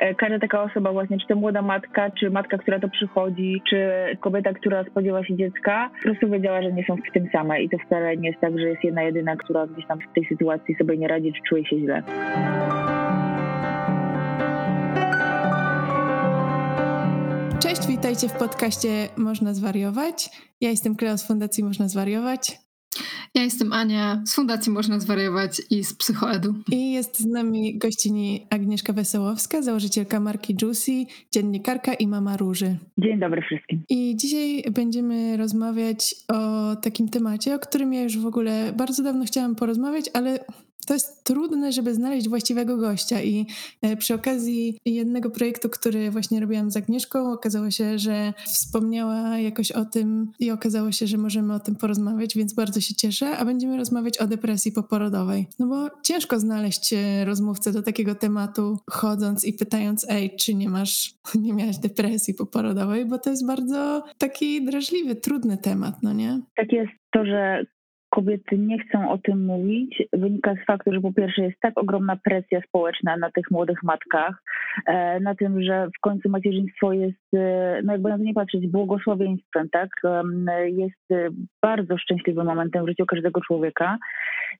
e, każda taka osoba właśnie, czy to młoda matka, czy matka, która to przychodzi, czy kobieta, która spodziewa się dziecka, po prostu wiedziała, że nie są w tym same i to wcale nie jest tak, że jest jedna jedyna, która gdzieś tam w tej sytuacji sobie nie radzi, czy czuje się źle. Cześć, witajcie w podcaście Można Zwariować. Ja jestem Kleo z Fundacji Można Zwariować. Ja jestem Ania z Fundacji Można Zwariować i z Psychoedu. I jest z nami gościni Agnieszka Wesołowska, założycielka marki Juicy, dziennikarka i mama Róży. Dzień dobry wszystkim. I dzisiaj będziemy rozmawiać o takim temacie, o którym ja już w ogóle bardzo dawno chciałam porozmawiać, ale to jest trudne, żeby znaleźć właściwego gościa. I e, przy okazji jednego projektu, który właśnie robiłam z Agnieszką, okazało się, że wspomniała jakoś o tym i okazało się, że możemy o tym porozmawiać, więc bardzo się cieszę. A będziemy rozmawiać o depresji poporodowej. No bo ciężko znaleźć e, rozmówcę do takiego tematu, chodząc i pytając, ej, czy nie masz, nie miałaś depresji poporodowej, bo to jest bardzo taki drażliwy, trudny temat, no nie? Tak jest to, że kobiety nie chcą o tym mówić, wynika z faktu, że po pierwsze jest tak ogromna presja społeczna na tych młodych matkach, e, na tym, że w końcu macierzyństwo jest, e, no jakby na to nie patrzeć, błogosławieństwem, tak? Jest e, bardzo szczęśliwym momentem w życiu każdego człowieka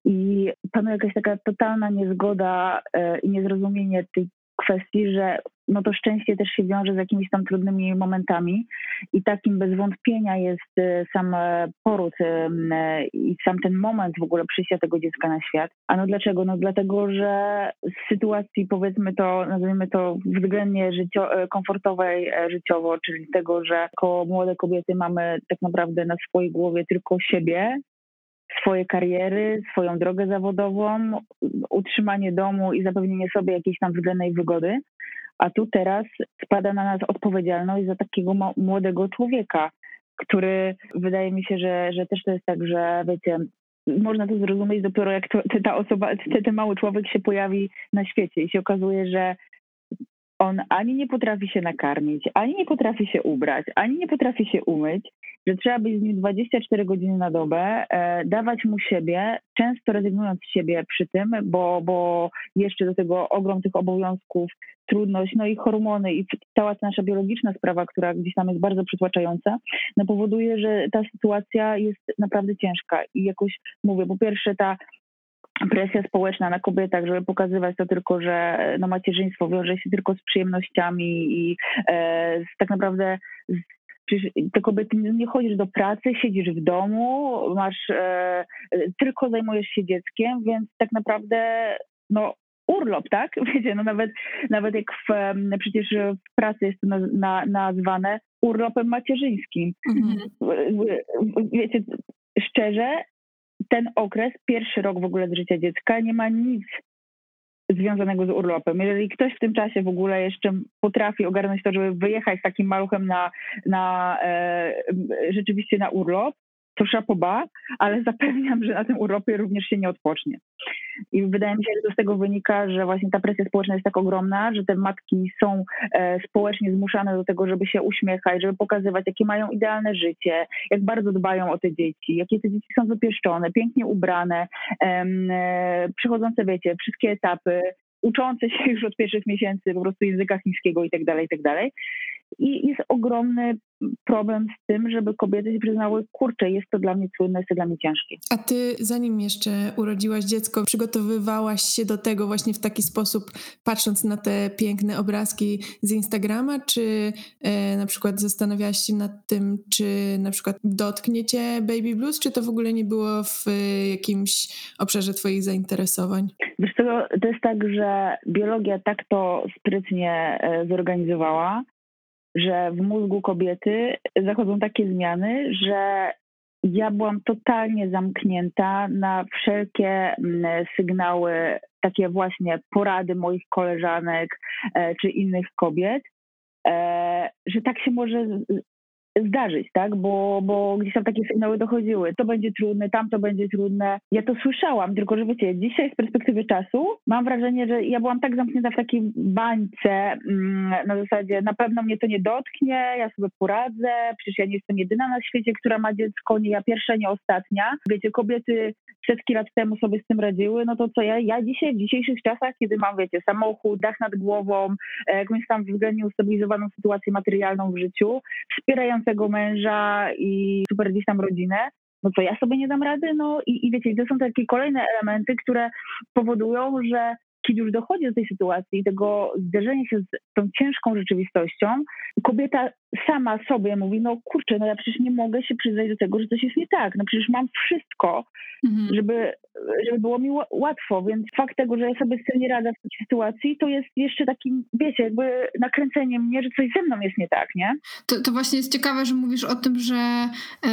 i panuje jakaś taka totalna niezgoda i niezrozumienie tej kwestii, że no to szczęście też się wiąże z jakimiś tam trudnymi momentami i takim bez wątpienia jest y, sam e, poród i sam ten moment w ogóle przyjścia tego dziecka na świat. A no dlaczego? No dlatego, że z sytuacji powiedzmy to, nazwijmy to względnie życio- e, komfortowej e, życiowo, czyli tego, że jako młode kobiety mamy tak naprawdę na swojej głowie tylko siebie, swoje kariery, swoją drogę zawodową, utrzymanie domu i zapewnienie sobie jakiejś tam względnej wygody. A tu teraz spada na nas odpowiedzialność za takiego młodego człowieka, który wydaje mi się, że, że też to jest tak, że wiecie, można to zrozumieć dopiero jak to, ta osoba, ten mały człowiek się pojawi na świecie i się okazuje, że on ani nie potrafi się nakarmić, ani nie potrafi się ubrać, ani nie potrafi się umyć, że trzeba być z nim 24 godziny na dobę, e, dawać mu siebie, często rezygnując z siebie przy tym, bo, bo jeszcze do tego ogrom tych obowiązków, trudność, no i hormony i cała ta nasza biologiczna sprawa, która gdzieś tam jest bardzo przytłaczająca, no powoduje, że ta sytuacja jest naprawdę ciężka. I jakoś mówię, po pierwsze ta presja społeczna na kobietach, żeby pokazywać to tylko, że no, macierzyństwo wiąże się tylko z przyjemnościami i e, z, tak naprawdę z, Przecież te kobiety nie chodzisz do pracy, siedzisz w domu, masz e, tylko zajmujesz się dzieckiem, więc tak naprawdę no, urlop, tak? Wiecie, no nawet, nawet jak w, przecież w pracy jest to na, na, nazwane urlopem macierzyńskim. Mhm. Wiecie, szczerze, ten okres, pierwszy rok w ogóle z życia dziecka, nie ma nic związanego z urlopem. Jeżeli ktoś w tym czasie w ogóle jeszcze potrafi ogarnąć to, żeby wyjechać z takim maluchem na, na e, rzeczywiście na urlop, to szapoba, ale zapewniam, że na tym urlopie również się nie odpocznie. I wydaje mi się, że to z tego wynika, że właśnie ta presja społeczna jest tak ogromna, że te matki są e, społecznie zmuszane do tego, żeby się uśmiechać, żeby pokazywać, jakie mają idealne życie, jak bardzo dbają o te dzieci, jakie te dzieci są wypieszczone, pięknie ubrane, e, przechodzące, wiecie, wszystkie etapy, uczące się już od pierwszych miesięcy po prostu języka chińskiego i tak dalej, i tak dalej. I jest ogromny problem z tym, żeby kobiety się przyznały, kurczę, jest to dla mnie trudne, jest to dla mnie ciężkie. A ty, zanim jeszcze urodziłaś dziecko, przygotowywałaś się do tego właśnie w taki sposób, patrząc na te piękne obrazki z Instagrama, czy e, na przykład zastanawiałaś się nad tym, czy na przykład dotkniecie baby blues, czy to w ogóle nie było w e, jakimś obszarze twoich zainteresowań? Wiesz co, to jest tak, że biologia tak to sprytnie e, zorganizowała, że w mózgu kobiety zachodzą takie zmiany, że ja byłam totalnie zamknięta na wszelkie mm, sygnały, takie właśnie porady moich koleżanek e, czy innych kobiet, e, że tak się może zdarzyć, tak? Bo, bo gdzieś tam takie sygnały dochodziły. To będzie trudne, tam to będzie trudne. Ja to słyszałam, tylko że wiecie, dzisiaj z perspektywy czasu mam wrażenie, że ja byłam tak zamknięta w takiej bańce mm, na zasadzie na pewno mnie to nie dotknie, ja sobie poradzę, przecież ja nie jestem jedyna na świecie, która ma dziecko, nie ja pierwsza, nie ostatnia. Wiecie, kobiety setki lat temu sobie z tym radziły, no to co ja, ja dzisiaj, w dzisiejszych czasach, kiedy mam, wiecie, samochód, dach nad głową, e, jakąś tam względnie ustabilizowaną sytuację materialną w życiu, wspierającego męża i super gdzieś tam rodzinę, no to ja sobie nie dam rady, no i, i wiecie, to są takie kolejne elementy, które powodują, że kiedy już dochodzi do tej sytuacji, tego zderzenia się z tą ciężką rzeczywistością, kobieta sama sobie mówi, no kurczę, no ja przecież nie mogę się przyznać do tego, że coś jest nie tak. No przecież mam wszystko, mhm. żeby, żeby było mi łatwo, więc fakt tego, że ja sobie z tym nie radzę w tej sytuacji, to jest jeszcze takim, wiecie, jakby nakręceniem mnie, że coś ze mną jest nie tak, nie? To, to właśnie jest ciekawe, że mówisz o tym, że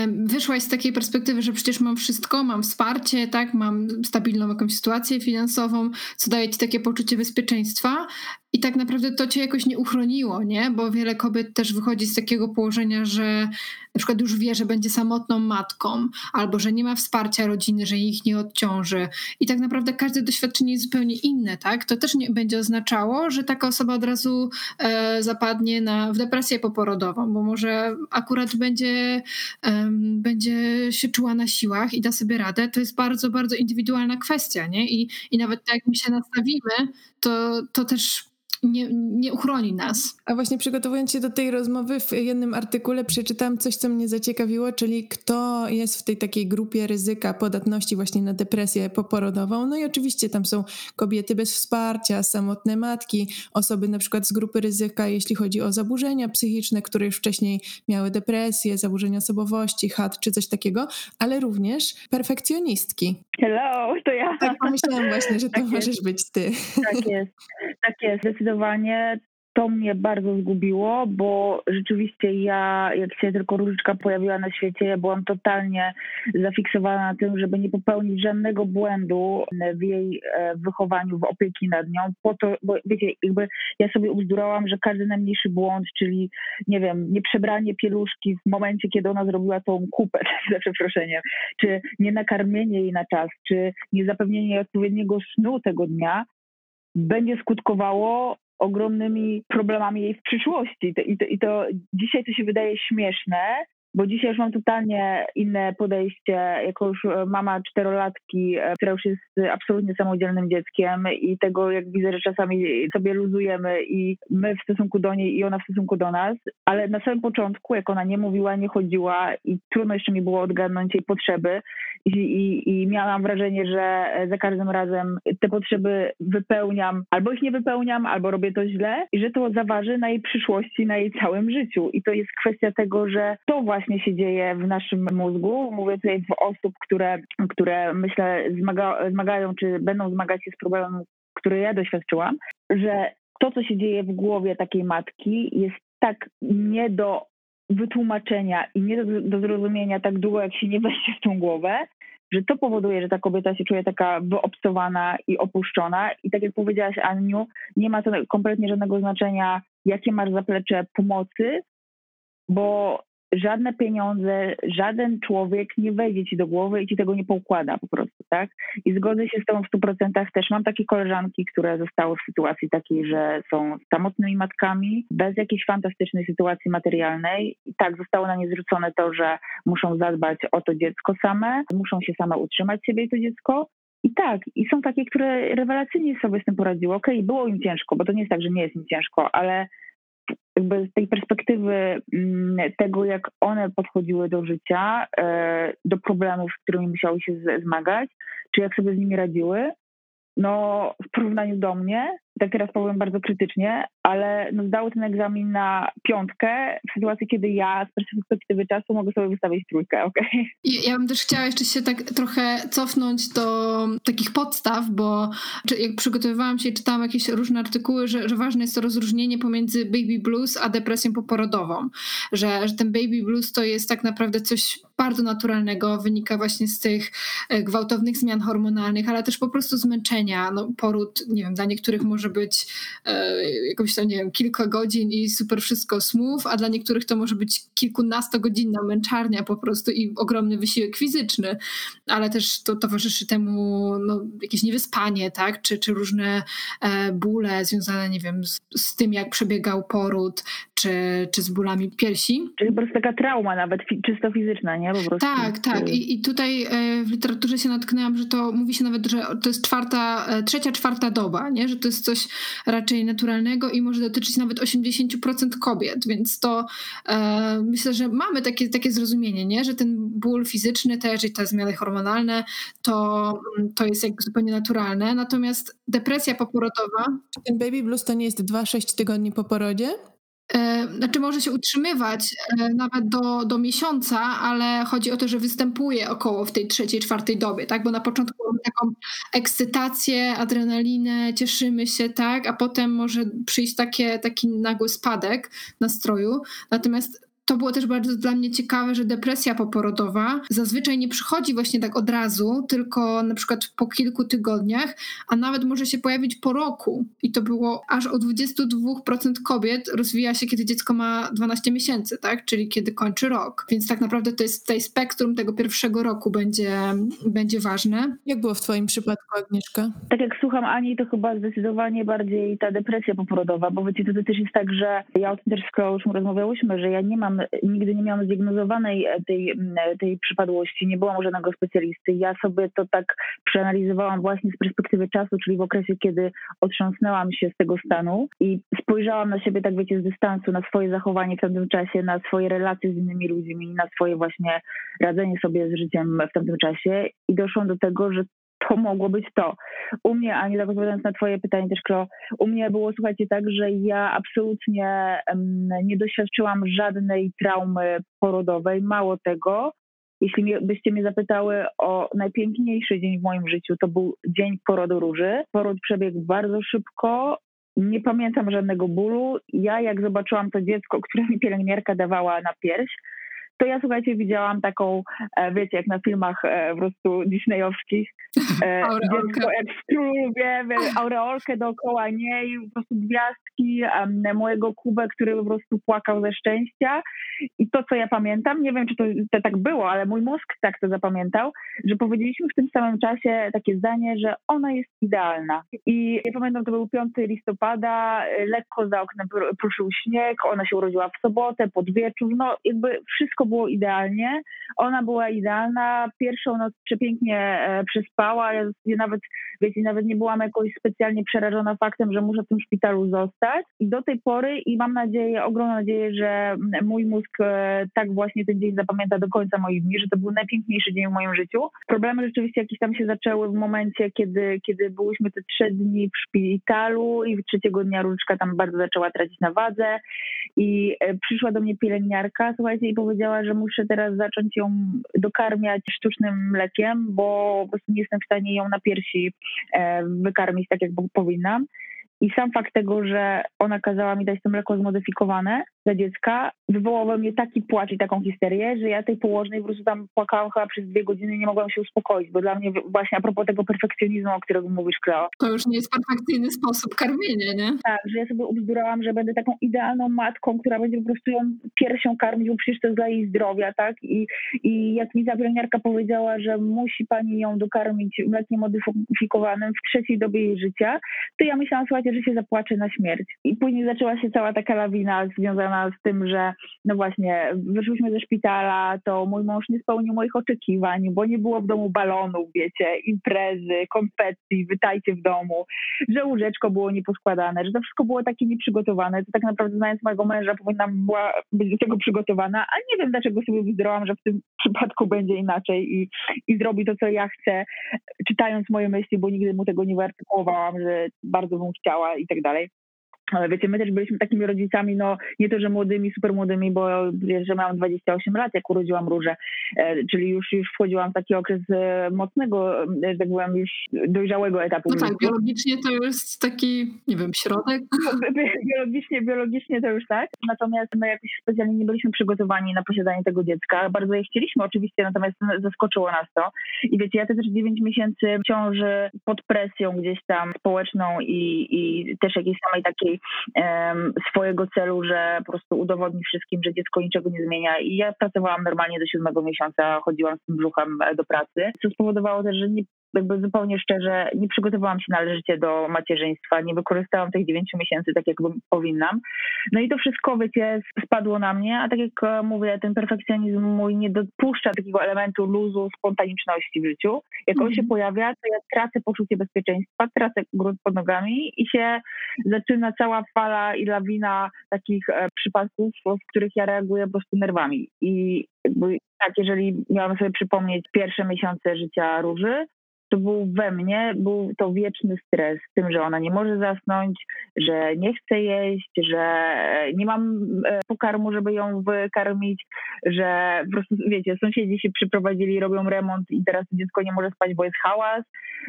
wyszłaś z takiej perspektywy, że przecież mam wszystko, mam wsparcie, tak, mam stabilną jakąś sytuację finansową, co daje ci takie poczucie bezpieczeństwa, i tak naprawdę to cię jakoś nie uchroniło, nie? Bo wiele kobiet też wychodzi z takiego położenia, że na przykład już wie, że będzie samotną matką, albo że nie ma wsparcia rodziny, że ich nie odciąży. I tak naprawdę każde doświadczenie jest zupełnie inne, tak? To też nie będzie oznaczało, że taka osoba od razu e, zapadnie na, w depresję poporodową, bo może akurat będzie, e, będzie się czuła na siłach i da sobie radę. To jest bardzo, bardzo indywidualna kwestia, nie? I, i nawet tak jak my się nastawimy, to, to też nie, nie uchroni nas. A właśnie przygotowując się do tej rozmowy, w jednym artykule przeczytałam coś, co mnie zaciekawiło, czyli kto jest w tej takiej grupie ryzyka podatności właśnie na depresję poporodową. No i oczywiście tam są kobiety bez wsparcia, samotne matki, osoby na przykład z grupy ryzyka, jeśli chodzi o zaburzenia psychiczne, które już wcześniej miały depresję, zaburzenia osobowości, HAD czy coś takiego, ale również perfekcjonistki. Hello, to ja. Tak pomyślałam właśnie, że to tak możesz jest. być ty. Tak jest, tak jest zdecydowanie to mnie bardzo zgubiło, bo rzeczywiście ja, jak się tylko różyczka pojawiła na świecie, ja byłam totalnie zafiksowana na tym, żeby nie popełnić żadnego błędu w jej e, wychowaniu, w opieki nad nią, po to, bo wiecie, jakby ja sobie uzdurałam, że każdy najmniejszy błąd, czyli nie wiem, nie przebranie pieluszki w momencie, kiedy ona zrobiła tą kupę, za przeproszeniem, czy nie nakarmienie jej na czas, czy nie zapewnienie odpowiedniego snu tego dnia, będzie skutkowało ogromnymi problemami jej w przyszłości. I to, i to dzisiaj to się wydaje śmieszne, bo dzisiaj już mam totalnie inne podejście, jako już e, mama czterolatki, e, która już jest absolutnie samodzielnym dzieckiem i tego, jak widzę, że czasami sobie luzujemy i my w stosunku do niej i ona w stosunku do nas, ale na samym początku, jak ona nie mówiła, nie chodziła i trudno jeszcze mi było odgadnąć jej potrzeby i, i, i miałam wrażenie, że za każdym razem te potrzeby wypełniam, albo ich nie wypełniam, albo robię to źle i że to zaważy na jej przyszłości, na jej całym życiu. I to jest kwestia tego, że to właśnie właśnie się dzieje w naszym mózgu. Mówię tutaj w osób, które, które myślę zmaga, zmagają, czy będą zmagać się z problemem, który ja doświadczyłam, że to, co się dzieje w głowie takiej matki, jest tak nie do wytłumaczenia i nie do, do zrozumienia tak długo, jak się nie weźmie w tą głowę, że to powoduje, że ta kobieta się czuje taka wyobcowana i opuszczona. I tak jak powiedziałaś, Aniu, nie ma to kompletnie żadnego znaczenia, jakie masz zaplecze pomocy, bo żadne pieniądze, żaden człowiek nie wejdzie ci do głowy i ci tego nie poukłada po prostu, tak? I zgodzę się z tobą w stu procentach. Też mam takie koleżanki, które zostały w sytuacji takiej, że są samotnymi matkami, bez jakiejś fantastycznej sytuacji materialnej. I tak, zostało na nie zwrócone to, że muszą zadbać o to dziecko same, muszą się same utrzymać siebie i to dziecko. I tak, i są takie, które rewelacyjnie sobie z tym poradziły. Okej, okay, było im ciężko, bo to nie jest tak, że nie jest im ciężko, ale jakby z tej perspektywy mm, tego, jak one podchodziły do życia, e, do problemów, z którymi musiały się zmagać, czy jak sobie z nimi radziły, no w porównaniu do mnie, tak teraz powiem bardzo krytycznie, ale no, zdały ten egzamin na piątkę w sytuacji, kiedy ja z perspektywy czasu mogę sobie wystawić trójkę, okej? Okay? Ja bym też chciała jeszcze się tak trochę cofnąć do takich podstaw, bo jak przygotowywałam się i czytałam jakieś różne artykuły, że, że ważne jest to rozróżnienie pomiędzy baby blues a depresją poporodową, że, że ten baby blues to jest tak naprawdę coś bardzo naturalnego, wynika właśnie z tych e, gwałtownych zmian hormonalnych, ale też po prostu zmęczenia, no poród, nie wiem, dla niektórych może może być e, jakąś tam, nie wiem, kilka godzin i super wszystko smooth, a dla niektórych to może być kilkunastogodzinna męczarnia po prostu i ogromny wysiłek fizyczny, ale też to towarzyszy temu no, jakieś niewyspanie, tak, czy, czy różne e, bóle związane, nie wiem, z, z tym, jak przebiegał poród, czy, czy z bólami piersi. Czyli po prostu taka trauma nawet czysto fizyczna, nie? Po prostu. Tak, tak. I, I tutaj e, w literaturze się natknęłam, że to mówi się nawet, że to jest czwarta, e, trzecia, czwarta doba, nie? Że to jest coś raczej naturalnego i może dotyczyć nawet 80% kobiet, więc to e, myślę, że mamy takie, takie zrozumienie, nie? Że ten ból fizyczny też i te zmiany hormonalne to, to jest jakby zupełnie naturalne. Natomiast depresja poporodowa... Czy ten baby blues to nie jest 2-6 tygodni po porodzie? E, znaczy może się utrzymywać e, nawet do, do miesiąca, ale chodzi o to, że występuje około w tej trzeciej, czwartej dobie, tak? Bo na początku mamy taką ekscytację, adrenalinę, cieszymy się, tak? A potem może przyjść takie, taki nagły spadek nastroju. Natomiast to było też bardzo dla mnie ciekawe, że depresja poporodowa zazwyczaj nie przychodzi właśnie tak od razu, tylko na przykład po kilku tygodniach, a nawet może się pojawić po roku. I to było aż o 22% kobiet rozwija się, kiedy dziecko ma 12 miesięcy, tak? Czyli kiedy kończy rok. Więc tak naprawdę to jest tutaj spektrum tego pierwszego roku będzie, będzie ważne. Jak było w Twoim przypadku, Agnieszka? Tak jak słucham Ani, to chyba zdecydowanie bardziej ta depresja poporodowa, bo wiecie, to też jest tak, że ja o tym też z już rozmawiałyśmy, że ja nie mam nigdy nie miałam zdiagnozowanej e, tej, e, tej przypadłości, nie byłam żadnego specjalisty. Ja sobie to tak przeanalizowałam właśnie z perspektywy czasu, czyli w okresie, kiedy otrząsnęłam się z tego stanu i spojrzałam na siebie, tak wiecie, z dystansu, na swoje zachowanie w tamtym czasie, na swoje relacje z innymi ludźmi, na swoje właśnie radzenie sobie z życiem w tamtym czasie i doszłam do tego, że to mogło być to. U mnie, Ani, tak odpowiadając na twoje pytanie też, Klo, u mnie było, słuchajcie, tak, że ja absolutnie nie doświadczyłam żadnej traumy porodowej. Mało tego, jeśli byście mnie zapytały o najpiękniejszy dzień w moim życiu, to był dzień porodu róży. Poród przebiegł bardzo szybko, nie pamiętam żadnego bólu. Ja jak zobaczyłam to dziecko, które mi pielęgniarka dawała na pierś, to ja słuchajcie, widziałam taką, e, wiecie, jak na filmach e, po prostu disneyowskich, e, dziecko jak w aureolkę dookoła niej, po prostu gwiazdki, mojego kubę, który po prostu płakał ze szczęścia. I to, co ja pamiętam, nie wiem, czy to, to tak było, ale mój mózg tak to zapamiętał, że powiedzieliśmy w tym samym czasie takie zdanie, że ona jest idealna. I ja pamiętam, to był 5 listopada, lekko za oknem pruszył śnieg, ona się urodziła w sobotę, pod wieczór, no jakby wszystko było idealnie. Ona była idealna. Pierwszą noc przepięknie e, przespała. Ja, nawet, wiecie, nawet nie byłam jakoś specjalnie przerażona faktem, że muszę w tym szpitalu zostać. I do tej pory, i mam nadzieję, ogromną nadzieję, że mój mózg e, tak właśnie ten dzień zapamięta do końca moich dni, że to był najpiękniejszy dzień w moim życiu. Problemy rzeczywiście jakieś tam się zaczęły w momencie, kiedy, kiedy byłyśmy te trzy dni w szpitalu i trzeciego dnia różyczka tam bardzo zaczęła tracić na wadze i e, przyszła do mnie pielęgniarka, słuchajcie, i powiedziała, że muszę teraz zacząć ją dokarmiać sztucznym mlekiem, bo po prostu nie jestem w stanie ją na piersi e, wykarmić tak, jak powinnam. I sam fakt tego, że ona kazała mi dać to mleko zmodyfikowane dla dziecka, wywołał we mnie taki płacz i taką histerię, że ja tej położnej po prostu tam płakałam chyba przez dwie godziny i nie mogłam się uspokoić, bo dla mnie właśnie a propos tego perfekcjonizmu, o którym mówisz, Kleo. To już nie jest perfekcyjny sposób karmienia, nie? Tak, że ja sobie ubzdurałam, że będę taką idealną matką, która będzie po prostu ją piersią karmić, bo przecież to jest dla jej zdrowia, tak? I, i jak mi ta pielęgniarka powiedziała, że musi pani ją dokarmić mlekiem modyfikowanym w trzeciej dobie jej życia, to ja myślałam, słuchajcie, że się zapłaczę na śmierć. I później zaczęła się cała taka lawina związana z tym, że no właśnie, wyszłyśmy ze szpitala, to mój mąż nie spełnił moich oczekiwań, bo nie było w domu balonów, wiecie, imprezy, konfetti, wytajcie w domu, że łóżeczko było nieposkładane, że to wszystko było takie nieprzygotowane. To tak naprawdę znając mojego męża powinnam była być do tego przygotowana, a nie wiem dlaczego sobie wyzdrołam, że w tym przypadku będzie inaczej i, i zrobi to, co ja chcę, czytając moje myśli, bo nigdy mu tego nie wyartykułowałam, że bardzo bym chciała i tak dalej. Ale wiecie, my też byliśmy takimi rodzicami, no nie to, że młodymi, super młodymi, bo wiesz, że miałam 28 lat, jak urodziłam różę, e, czyli już, już wchodziłam w taki okres e, mocnego, e, że tak powiem, już dojrzałego etapu. No tak, biologicznie to jest taki, nie wiem, środek. biologicznie, biologicznie to już tak, natomiast my jakoś specjalnie nie byliśmy przygotowani na posiadanie tego dziecka. Bardzo je chcieliśmy oczywiście, natomiast zaskoczyło nas to. I wiecie, ja te też 9 miesięcy ciąży pod presją gdzieś tam społeczną i, i też jakiejś samej takiej swojego celu, że po prostu udowodni wszystkim, że dziecko niczego nie zmienia. I ja pracowałam normalnie do siódmego miesiąca, chodziłam z tym brzuchem e, do pracy, co spowodowało też, że nie jakby zupełnie szczerze, nie przygotowałam się należycie do macierzyństwa, nie wykorzystałam tych dziewięciu miesięcy tak, jak powinnam. No i to wszystko, wiecie, spadło na mnie, a tak jak e, mówię, ten perfekcjonizm mój nie dopuszcza takiego elementu luzu, spontaniczności w życiu. Jak on się mhm. pojawia, to ja tracę poczucie bezpieczeństwa, tracę grunt pod nogami i się zaczyna cała fala i lawina takich e, przypadków, w których ja reaguję po prostu nerwami. I jakby tak, jeżeli miałam sobie przypomnieć pierwsze miesiące życia Róży, to był we mnie, był to wieczny stres z tym, że ona nie może zasnąć, że nie chce jeść, że nie mam e, pokarmu, żeby ją wykarmić, że po prostu, wiecie, sąsiedzi się przyprowadzili, robią remont i teraz dziecko nie może spać, bo jest hałas,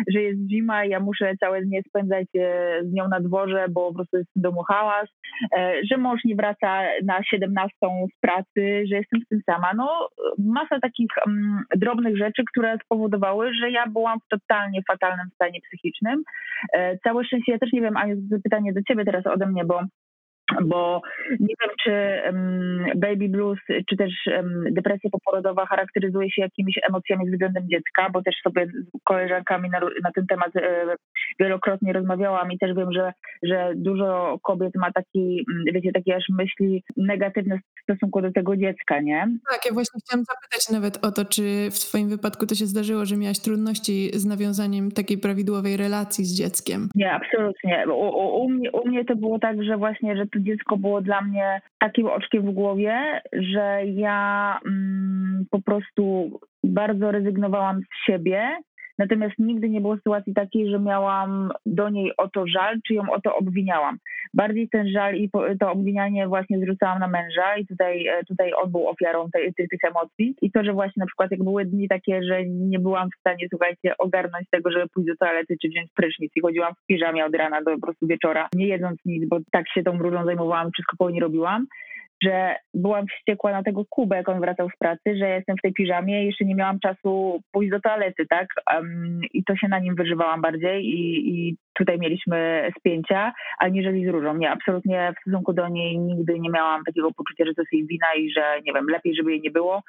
że jest zima ja muszę całe dnie spędzać e, z nią na dworze, bo po prostu jest w domu hałas, e, że mąż nie wraca na 17 z pracy, że jestem z tym sama. No, masa takich um, drobnych rzeczy, które spowodowały, że ja byłam w totalnie fatalnym stanie psychicznym. E, całe szczęście, ja też nie wiem, Aniu, pytanie do ciebie teraz ode mnie, bo bo nie wiem, czy baby blues, czy też depresja poporodowa charakteryzuje się jakimiś emocjami względem dziecka, bo też sobie z koleżankami na, na ten temat e, wielokrotnie rozmawiałam i też wiem, że, że dużo kobiet ma taki, mm, wiecie, takie aż myśli negatywne w stosunku do tego dziecka, nie? Tak, ja właśnie chciałam zapytać nawet o to, czy w twoim wypadku to się zdarzyło, że miałaś trudności z nawiązaniem takiej prawidłowej relacji z dzieckiem? Nie, absolutnie. U, u, u, mnie, u mnie to było tak, że właśnie, że dziecko było dla mnie takim oczkiem w głowie, że ja mm, po prostu bardzo rezygnowałam z siebie Natomiast nigdy nie było sytuacji takiej, że miałam do niej o to żal, czy ją o to obwiniałam. Bardziej ten żal i to obwinianie właśnie zrzucałam na męża i tutaj, e, tutaj on był ofiarą tej, tych, tych emocji. I to, że właśnie na przykład jak były dni takie, że nie byłam w stanie, słuchajcie, ogarnąć tego, żeby pójść do toalety czy wziąć prysznic i chodziłam w piżamie od rana do po prostu wieczora, nie jedząc nic, bo tak się tą różą zajmowałam, wszystko po robiłam że byłam wściekła na tego Kubę, jak on wracał z pracy, że jestem w tej piżamie i jeszcze nie miałam czasu pójść do toalety, tak? Um, I to się na nim wyżywałam bardziej i, i tutaj mieliśmy spięcia, aniżeli z Różą. Nie, absolutnie w stosunku do niej nigdy nie miałam takiego poczucia, że to jest jej wina i że, nie wiem, lepiej, żeby jej nie było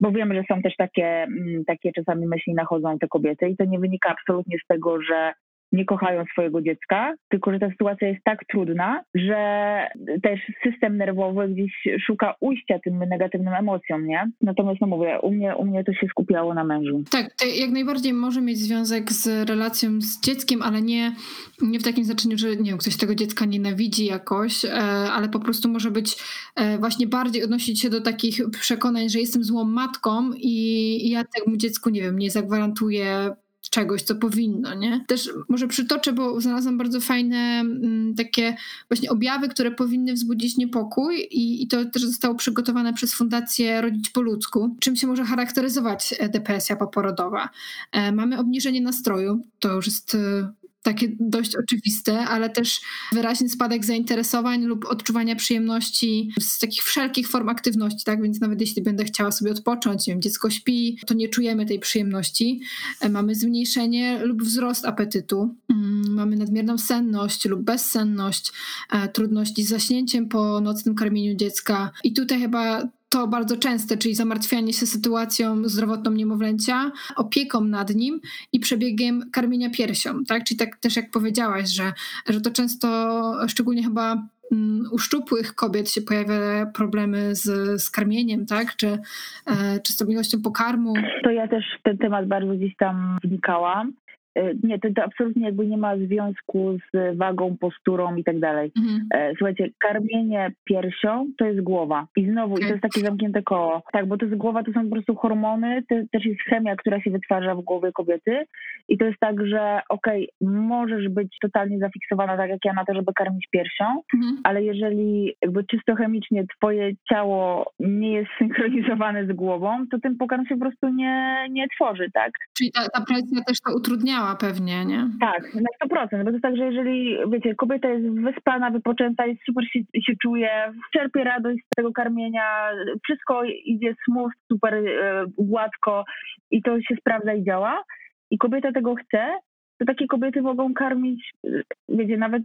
bo wiem, że są też takie, mm, takie czasami myśli nachodzą te kobiety i to nie wynika absolutnie z tego, że nie kochają swojego dziecka, tylko że ta sytuacja jest tak trudna, że też system nerwowy gdzieś szuka ujścia tym negatywnym emocjom, nie? Natomiast no mówię, u mnie, u mnie to się skupiało na mężu. Tak, to jak najbardziej może mieć związek z relacją z dzieckiem, ale nie, nie w takim znaczeniu, że nie wiem, ktoś tego dziecka nienawidzi jakoś, e, ale po prostu może być e, właśnie bardziej odnosić się do takich przekonań, że jestem złą matką i ja temu dziecku, nie wiem, nie zagwarantuję czegoś, co powinno, nie? Też może przytoczę, bo znalazłam bardzo fajne m, takie właśnie objawy, które powinny wzbudzić niepokój i, i to też zostało przygotowane przez Fundację Rodzić po ludzku. Czym się może charakteryzować e, depresja poporodowa? E, mamy obniżenie nastroju, to już jest e, takie dość oczywiste, ale też wyraźny spadek zainteresowań lub odczuwania przyjemności z takich wszelkich form aktywności, tak? Więc nawet jeśli będę chciała sobie odpocząć, nie wiem, dziecko śpi, to nie czujemy tej przyjemności. E, mamy zmniejszenie lub wzrost apetytu. Mm, mamy nadmierną senność lub bezsenność, e, trudności z zaśnięciem po nocnym karmieniu dziecka. I tutaj chyba to bardzo częste, czyli zamartwianie się sytuacją zdrowotną niemowlęcia, opieką nad nim i przebiegiem karmienia piersią, tak? Czyli tak też jak powiedziałaś, że, że to często, szczególnie chyba mm, u szczupłych kobiet się pojawia problemy z, z karmieniem, tak? Czy, e, czy z stabilnością pokarmu. To ja też w ten temat bardzo gdzieś tam wnikałam nie, to, to absolutnie jakby nie ma związku z wagą, posturą i tak dalej. Mhm. Słuchajcie, karmienie piersią to jest głowa. I znowu, i to jest takie zamknięte koło. Tak, bo to jest głowa, to są po prostu hormony, to też jest chemia, która się wytwarza w głowie kobiety. I to jest tak, że okej, okay, możesz być totalnie zafiksowana, tak jak ja, na to, żeby karmić piersią, mhm. ale jeżeli jakby czysto chemicznie twoje ciało nie jest synchronizowane z głową, to ten pokarm się po prostu nie, nie tworzy, tak? Czyli ta, ta presja też to utrudniała pewnie, nie? Tak, na 100%, bo to tak, że jeżeli, wiecie, kobieta jest wyspana, wypoczęta, jest super się, się czuje, czerpie radość z tego karmienia, wszystko idzie smooth, super e, gładko i to się sprawdza i działa i kobieta tego chce, to takie kobiety mogą karmić, wiecie, nawet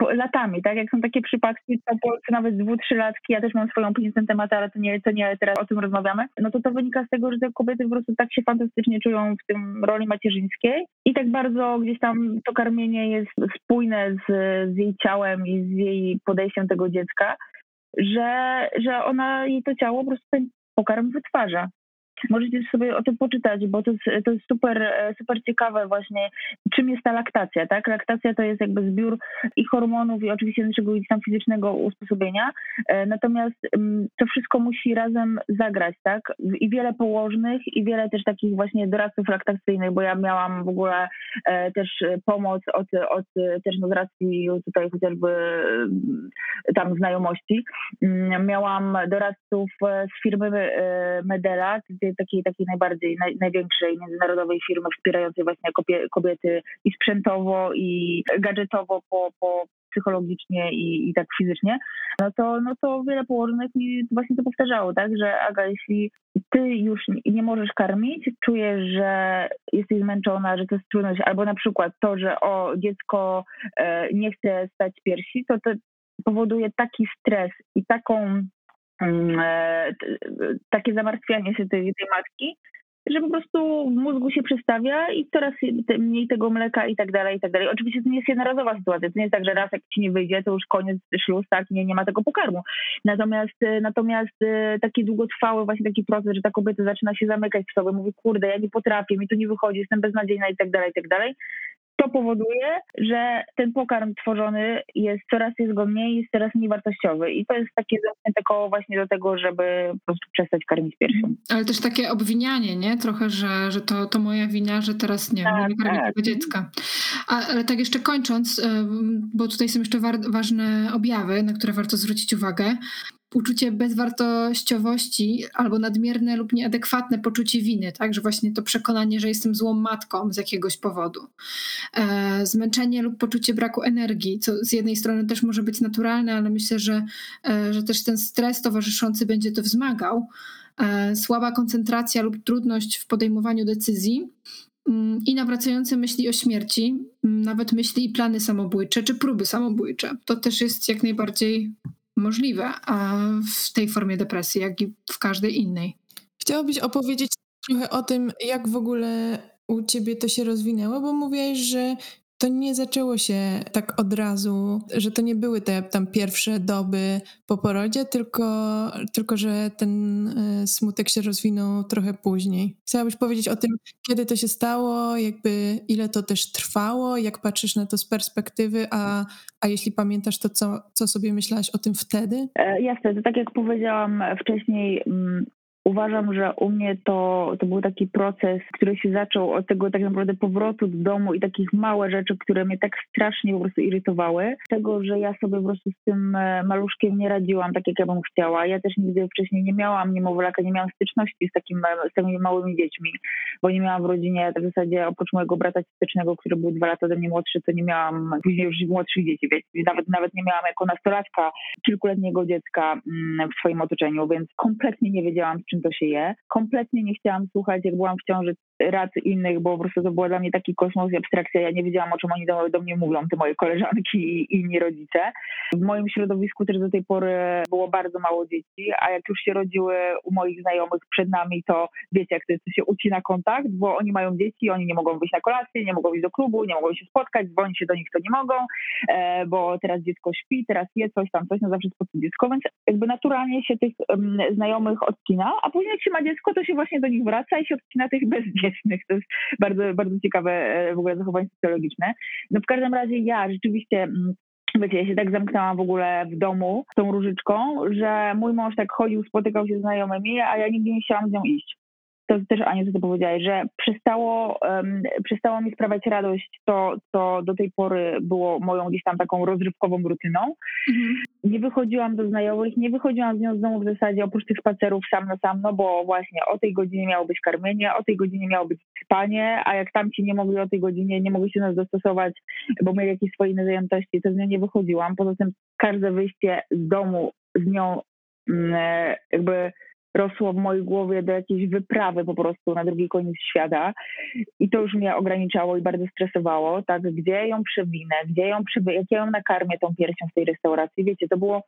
latami, tak? Jak są takie przypadki, to Polsce nawet dwu, trzylatki, ja też mam swoją opinię na ten temat, ale to nie, to nie teraz o tym rozmawiamy, no to to wynika z tego, że te kobiety po prostu tak się fantastycznie czują w tym roli macierzyńskiej i tak bardzo gdzieś tam to karmienie jest spójne z, z jej ciałem i z jej podejściem tego dziecka, że, że ona, jej to ciało po prostu ten pokarm wytwarza. Możecie sobie o tym poczytać, bo to jest, to jest super, e, super ciekawe właśnie, czym jest ta laktacja, tak? Laktacja to jest jakby zbiór i hormonów i oczywiście naszego tam fizycznego usposobienia, e, natomiast mm, to wszystko musi razem zagrać, tak? I wiele położnych i wiele też takich właśnie doradców laktacyjnych, bo ja miałam w ogóle e, też pomoc od, od też no racji tutaj chociażby tam znajomości. Mm, miałam doradców z firmy Medela, gdzie takiej, takiej najbardziej, naj, największej międzynarodowej firmy wspierającej właśnie kobiety i sprzętowo, i gadżetowo po, po psychologicznie i, i tak fizycznie, no to, no to wiele położonych mi właśnie to powtarzało, tak, że Aga, jeśli ty już nie możesz karmić, czujesz, że jesteś zmęczona, że to jest trudność, albo na przykład to, że o dziecko e, nie chce stać piersi, to to powoduje taki stres i taką takie zamartwianie się tej, tej matki, że po prostu w mózgu się przestawia i coraz mniej tego mleka i tak dalej, i tak dalej. Oczywiście to nie jest jednorazowa sytuacja, to nie jest tak, że raz jak ci nie wyjdzie, to już koniec śluz, tak, nie, nie ma tego pokarmu. Natomiast, e, natomiast e, taki długotrwały właśnie taki proces, że ta kobieta zaczyna się zamykać w sobie, mówi, kurde, ja nie potrafię, mi to nie wychodzi, jestem beznadziejna i tak dalej, i tak dalej, to powoduje, że ten pokarm tworzony jest coraz jest mniej, jest coraz mniej wartościowy. I to jest takie zamknięte koło właśnie do tego, żeby po prostu przestać karmić piersią. Mhm. Ale też takie obwinianie, nie? Trochę, że, że to, to moja wina, że teraz nie, tak, nie karmię tak. tego dziecka. A, ale tak jeszcze kończąc, bo tutaj są jeszcze ważne objawy, na które warto zwrócić uwagę uczucie bezwartościowości albo nadmierne lub nieadekwatne poczucie winy, tak, że właśnie to przekonanie, że jestem złą matką z jakiegoś powodu. E, zmęczenie lub poczucie braku energii, co z jednej strony też może być naturalne, ale myślę, że, e, że też ten stres towarzyszący będzie to wzmagał. E, słaba koncentracja lub trudność w podejmowaniu decyzji mm, i nawracające myśli o śmierci, mm, nawet myśli i plany samobójcze czy próby samobójcze. To też jest jak najbardziej możliwe w tej formie depresji, jak i w każdej innej. Chciałabyś opowiedzieć trochę o tym, jak w ogóle u ciebie to się rozwinęło, bo mówiłaś, że to nie zaczęło się tak od razu, że to nie były te tam pierwsze doby po porodzie, tylko, tylko że ten e, smutek się rozwinął trochę później. Chciałabyś powiedzieć o tym, kiedy to się stało, jakby ile to też trwało, jak patrzysz na to z perspektywy, a, a jeśli pamiętasz, to co, co sobie myślałaś o tym wtedy? E, jasne, to tak jak powiedziałam wcześniej, mm, Uważam, że u mnie to, to był taki proces, który się zaczął od tego tak naprawdę powrotu do domu i takich małe rzeczy, które mnie tak strasznie po prostu irytowały. Tego, że ja sobie po prostu z tym e, maluszkiem nie radziłam tak, jak ja bym chciała. Ja też nigdy wcześniej nie miałam niemowlaka, nie miałam styczności z, takim, z takimi małymi dziećmi, bo nie miałam w rodzinie w zasadzie oprócz mojego brata stycznego, który był dwa lata ode mnie młodszy, to nie miałam później już młodszych dzieci, więc nawet, nawet nie miałam jako nastolatka kilkuletniego dziecka mm, w swoim otoczeniu, więc kompletnie nie wiedziałam, czym to się je. Kompletnie nie chciałam słuchać, jak byłam w ciąży rad innych, bo po prostu to było dla mnie taki kosmos i abstrakcja. Ja nie wiedziałam, o czym oni do, do mnie mówią, te moje koleżanki i inni rodzice. W moim środowisku też do tej pory było bardzo mało dzieci, a jak już się rodziły u moich znajomych przed nami, to wiecie, jak to jest, to się ucina kontakt, bo oni mają dzieci, oni nie mogą wyjść na kolację, nie mogą iść do klubu, nie mogą się spotkać, dzwonić się do nich, to nie mogą, e, bo teraz dziecko śpi, teraz je coś tam, coś, no zawsze spotkać dziecko, więc jakby naturalnie się tych um, znajomych odcina, a później jak się ma dziecko, to się właśnie do nich wraca i się odcina tych bez dzieci To jest bardzo, bardzo ciekawe e, w ogóle zachowanie socjologiczne. No w każdym razie ja rzeczywiście mm, Wiecie, ja się tak zamknęłam w ogóle w domu z tą różyczką, że mój mąż tak chodził, spotykał się z znajomymi, a ja nigdzie nie chciałam z nią iść to też Aniu, co ty powiedziałeś, że przestało, um, przestało mi sprawiać radość to, co do tej pory było moją gdzieś tam taką rozrywkową rutyną. Mhm. Nie wychodziłam do znajomych, nie wychodziłam z nią z domu w zasadzie oprócz tych spacerów sam na sam, no bo właśnie o tej godzinie miało być karmienie, o tej godzinie miało być spanie, a jak tamci nie mogli o tej godzinie, nie mogli się nas dostosować, bo mieli jakieś swoje inne zajętości, to z nią nie wychodziłam. Poza tym każde wyjście z domu z nią mm, e, jakby rosło w mojej głowie do jakiejś wyprawy po prostu na drugi koniec świata. I to już mnie ograniczało i bardzo stresowało, tak, gdzie ją przewinę, gdzie ją przewinę, jak ja ją nakarmię tą piersią w tej restauracji, wiecie, to było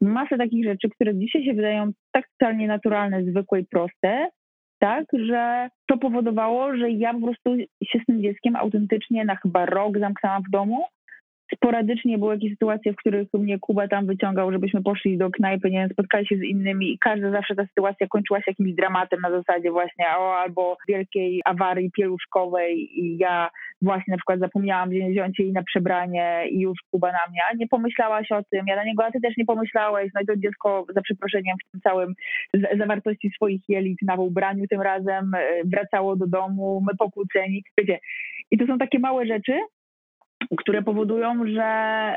masę takich rzeczy, które dzisiaj się wydają tak totalnie naturalne, zwykłe i proste, tak, że to powodowało, że ja po prostu się z tym dzieckiem autentycznie na chyba rok zamknęłam w domu sporadycznie były jakieś sytuacje, w których mnie Kuba tam wyciągał, żebyśmy poszli do knajpy, nie wiem, spotkali się z innymi i każda zawsze ta sytuacja kończyła się jakimś dramatem na zasadzie właśnie o, albo wielkiej awarii pieluszkowej i ja właśnie na przykład zapomniałam wziąć jej na przebranie i już Kuba na mnie, nie pomyślałaś o tym, ja na niego, a ty też nie pomyślałeś, no i to dziecko za przeproszeniem w tym całym zawartości swoich jelit na ubraniu tym razem e, wracało do domu, my pokłóceni, wiecie. I to są takie małe rzeczy, które powodują, że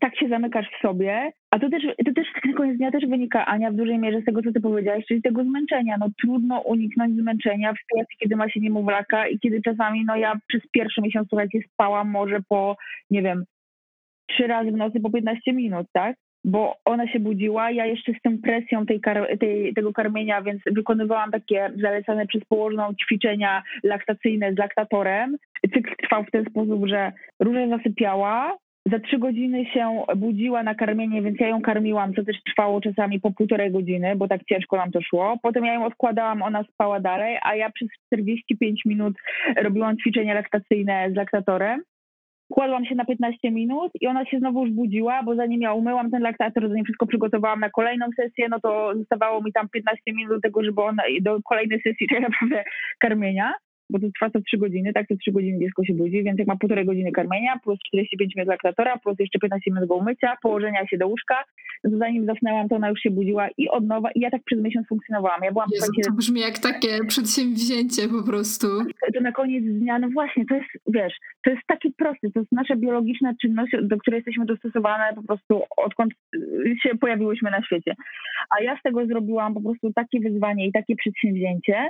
tak się zamykasz w sobie, a to też, to też na koniec dnia też wynika, Ania, w dużej mierze z tego, co ty powiedziałaś, czyli tego zmęczenia. No trudno uniknąć zmęczenia w sytuacji, kiedy ma się niemowlaka i kiedy czasami, no ja przez pierwszy miesiąc, słuchajcie, spałam może po, nie wiem, trzy razy w nocy po 15 minut, tak? Bo ona się budziła, ja jeszcze z tą presją tej, tej, tego karmienia, więc wykonywałam takie zalecane przez położną ćwiczenia laktacyjne z laktatorem. Cykl trwał w ten sposób, że róża zasypiała, za trzy godziny się budziła na karmienie, więc ja ją karmiłam, co też trwało czasami po półtorej godziny, bo tak ciężko nam to szło. Potem ja ją odkładałam, ona spała dalej, a ja przez 45 minut robiłam ćwiczenia laktacyjne z laktatorem. Kładłam się na 15 minut i ona się znowu już budziła, bo zanim ja umyłam ten laktator, zanim wszystko przygotowałam na kolejną sesję, no to zostawało mi tam 15 minut do tego, żeby ona do kolejnej sesji tak naprawdę karmienia bo to trwa co 3 godziny, tak, co 3 godziny dziecko się budzi, więc jak ma półtorej godziny karmienia, plus 45 minut laktatora, plus jeszcze 15 minut go umycia, położenia się do łóżka, no to zanim zasnęłam, to ona już się budziła i od nowa i ja tak przez miesiąc funkcjonowałam. Ja byłam Jezu, to brzmi jak takie przedsięwzięcie po prostu. To na koniec dnia, no właśnie, to jest, wiesz, to jest takie proste, to jest nasza biologiczna czynność, do której jesteśmy dostosowane po prostu odkąd się pojawiłyśmy na świecie. A ja z tego zrobiłam po prostu takie wyzwanie i takie przedsięwzięcie,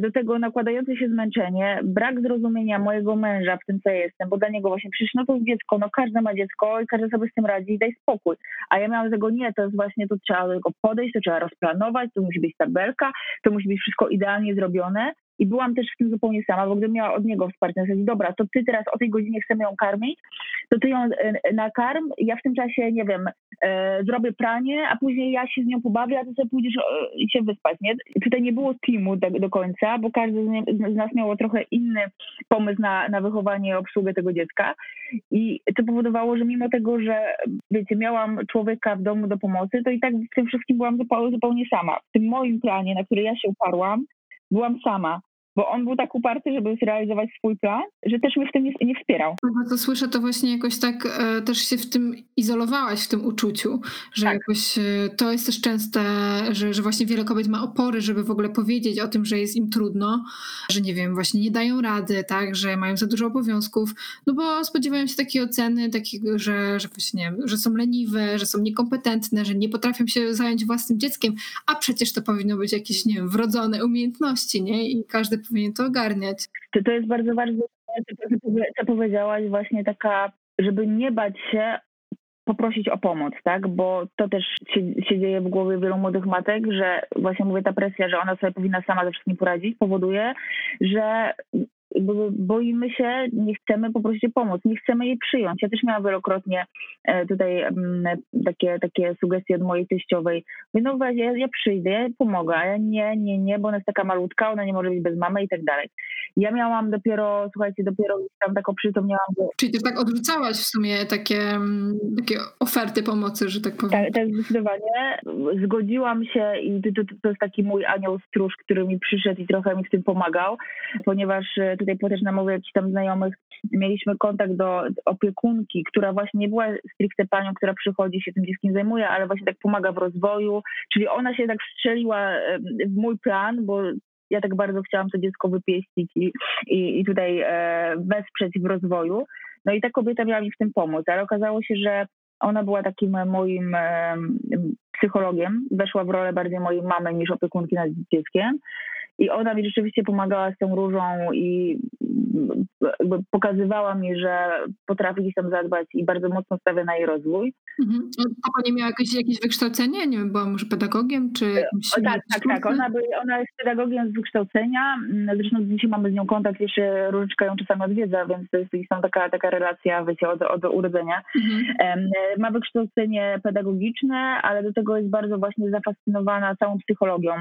do tego nakładające się zmęczenie, brak zrozumienia mojego męża w tym, co jestem, bo dla niego właśnie przecież no to jest dziecko, no każdy ma dziecko i każdy sobie z tym radzi i daj spokój. A ja miałam tego nie, to jest właśnie, to trzeba do tego podejść, to trzeba rozplanować, to musi być tabelka, to musi być wszystko idealnie zrobione i byłam też w tym zupełnie sama, bo gdybym miała od niego wsparcie, na dobra, to ty teraz o tej godzinie chcemy ją karmić, to ty ją e, nakarm, ja w tym czasie, nie wiem, e, zrobię pranie, a później ja się z nią pobawię, a ty sobie pójdziesz e, się wyspać, nie? Tutaj nie było teamu do, do końca, bo każdy z, z nas miało trochę inny pomysł na, na wychowanie i obsługę tego dziecka i to powodowało, że mimo tego, że wiecie, miałam człowieka w domu do pomocy, to i tak w tym wszystkim byłam zupełnie sama. W tym moim planie, na który ja się uparłam, byłam sama bo on był tak uparty, żeby zrealizować swój plan, że też mnie w tym nie, nie wspierał. No to słyszę, to właśnie jakoś tak e, też się w tym izolowałaś, w tym uczuciu, że tak. jakoś e, to jest też częste, że, że właśnie wiele kobiet ma opory, żeby w ogóle powiedzieć o tym, że jest im trudno, że nie wiem, właśnie nie dają rady, tak, że mają za dużo obowiązków, no bo spodziewają się takiej oceny, takiego, że, że właśnie, że są leniwe, że są niekompetentne, że nie potrafią się zająć własnym dzieckiem, a przecież to powinno być jakieś, nie wiem, wrodzone umiejętności, nie? I każdy powinien to ogarniać. To, to jest bardzo ważne, co powiedziałaś, właśnie taka, żeby nie bać się poprosić o pomoc, tak? Bo to też się, się, dzieje w głowie wielu młodych matek, że właśnie mówię, ta presja, że ona sobie powinna sama ze wszystkim poradzić, powoduje, że boimy się, nie chcemy poprosić o pomoc, nie chcemy jej przyjąć. Ja też miałam wielokrotnie e, tutaj mm, takie, takie sugestie od mojej teściowej. Mówię, no ja, ja przyjdę, ja pomogę, a ja nie, nie, nie, bo ona jest taka malutka, ona nie może być bez mamy i tak dalej. Ja miałam dopiero, słuchajcie, dopiero tam tak oprzytomniałam. Że... Czyli też tak odrzucałaś w sumie takie, mm, takie oferty pomocy, że tak powiem. Tak, tak zdecydowanie. Zgodziłam się i to, to, to jest taki mój anioł stróż, który mi przyszedł i trochę mi w tym pomagał, ponieważ e, tutaj po też namowie jakichś tam znajomych mieliśmy kontakt do opiekunki, która właśnie nie była stricte panią, która przychodzi się tym dzieckiem zajmuje, ale właśnie tak pomaga w rozwoju, czyli ona się tak wstrzeliła w mój plan, bo ja tak bardzo chciałam to dziecko wypieścić i, i, i tutaj e, wesprzeć w rozwoju. No i ta kobieta miała mi w tym pomóc, ale okazało się, że ona była takim moim e, psychologiem, weszła w rolę bardziej mojej mamy niż opiekunki nad dzieckiem. I ona mi rzeczywiście pomagała z tą różą i pokazywała mi, że potrafi gdzieś tam zadbać i bardzo mocno stawia na jej rozwój. Mhm. A pani miała jakieś, jakieś wykształcenie? Nie wiem, była może pedagogiem czy o, Tak, tak, tak. Ona, by, ona jest pedagogiem z wykształcenia. Zresztą dzisiaj mamy z nią kontakt, jeszcze Różyczka ją czasami odwiedza, więc to jest gdzieś tam taka, taka relacja, wiecie, od, od urodzenia. Mhm. Ma wykształcenie pedagogiczne, ale do tego jest bardzo właśnie zafascynowana całą psychologią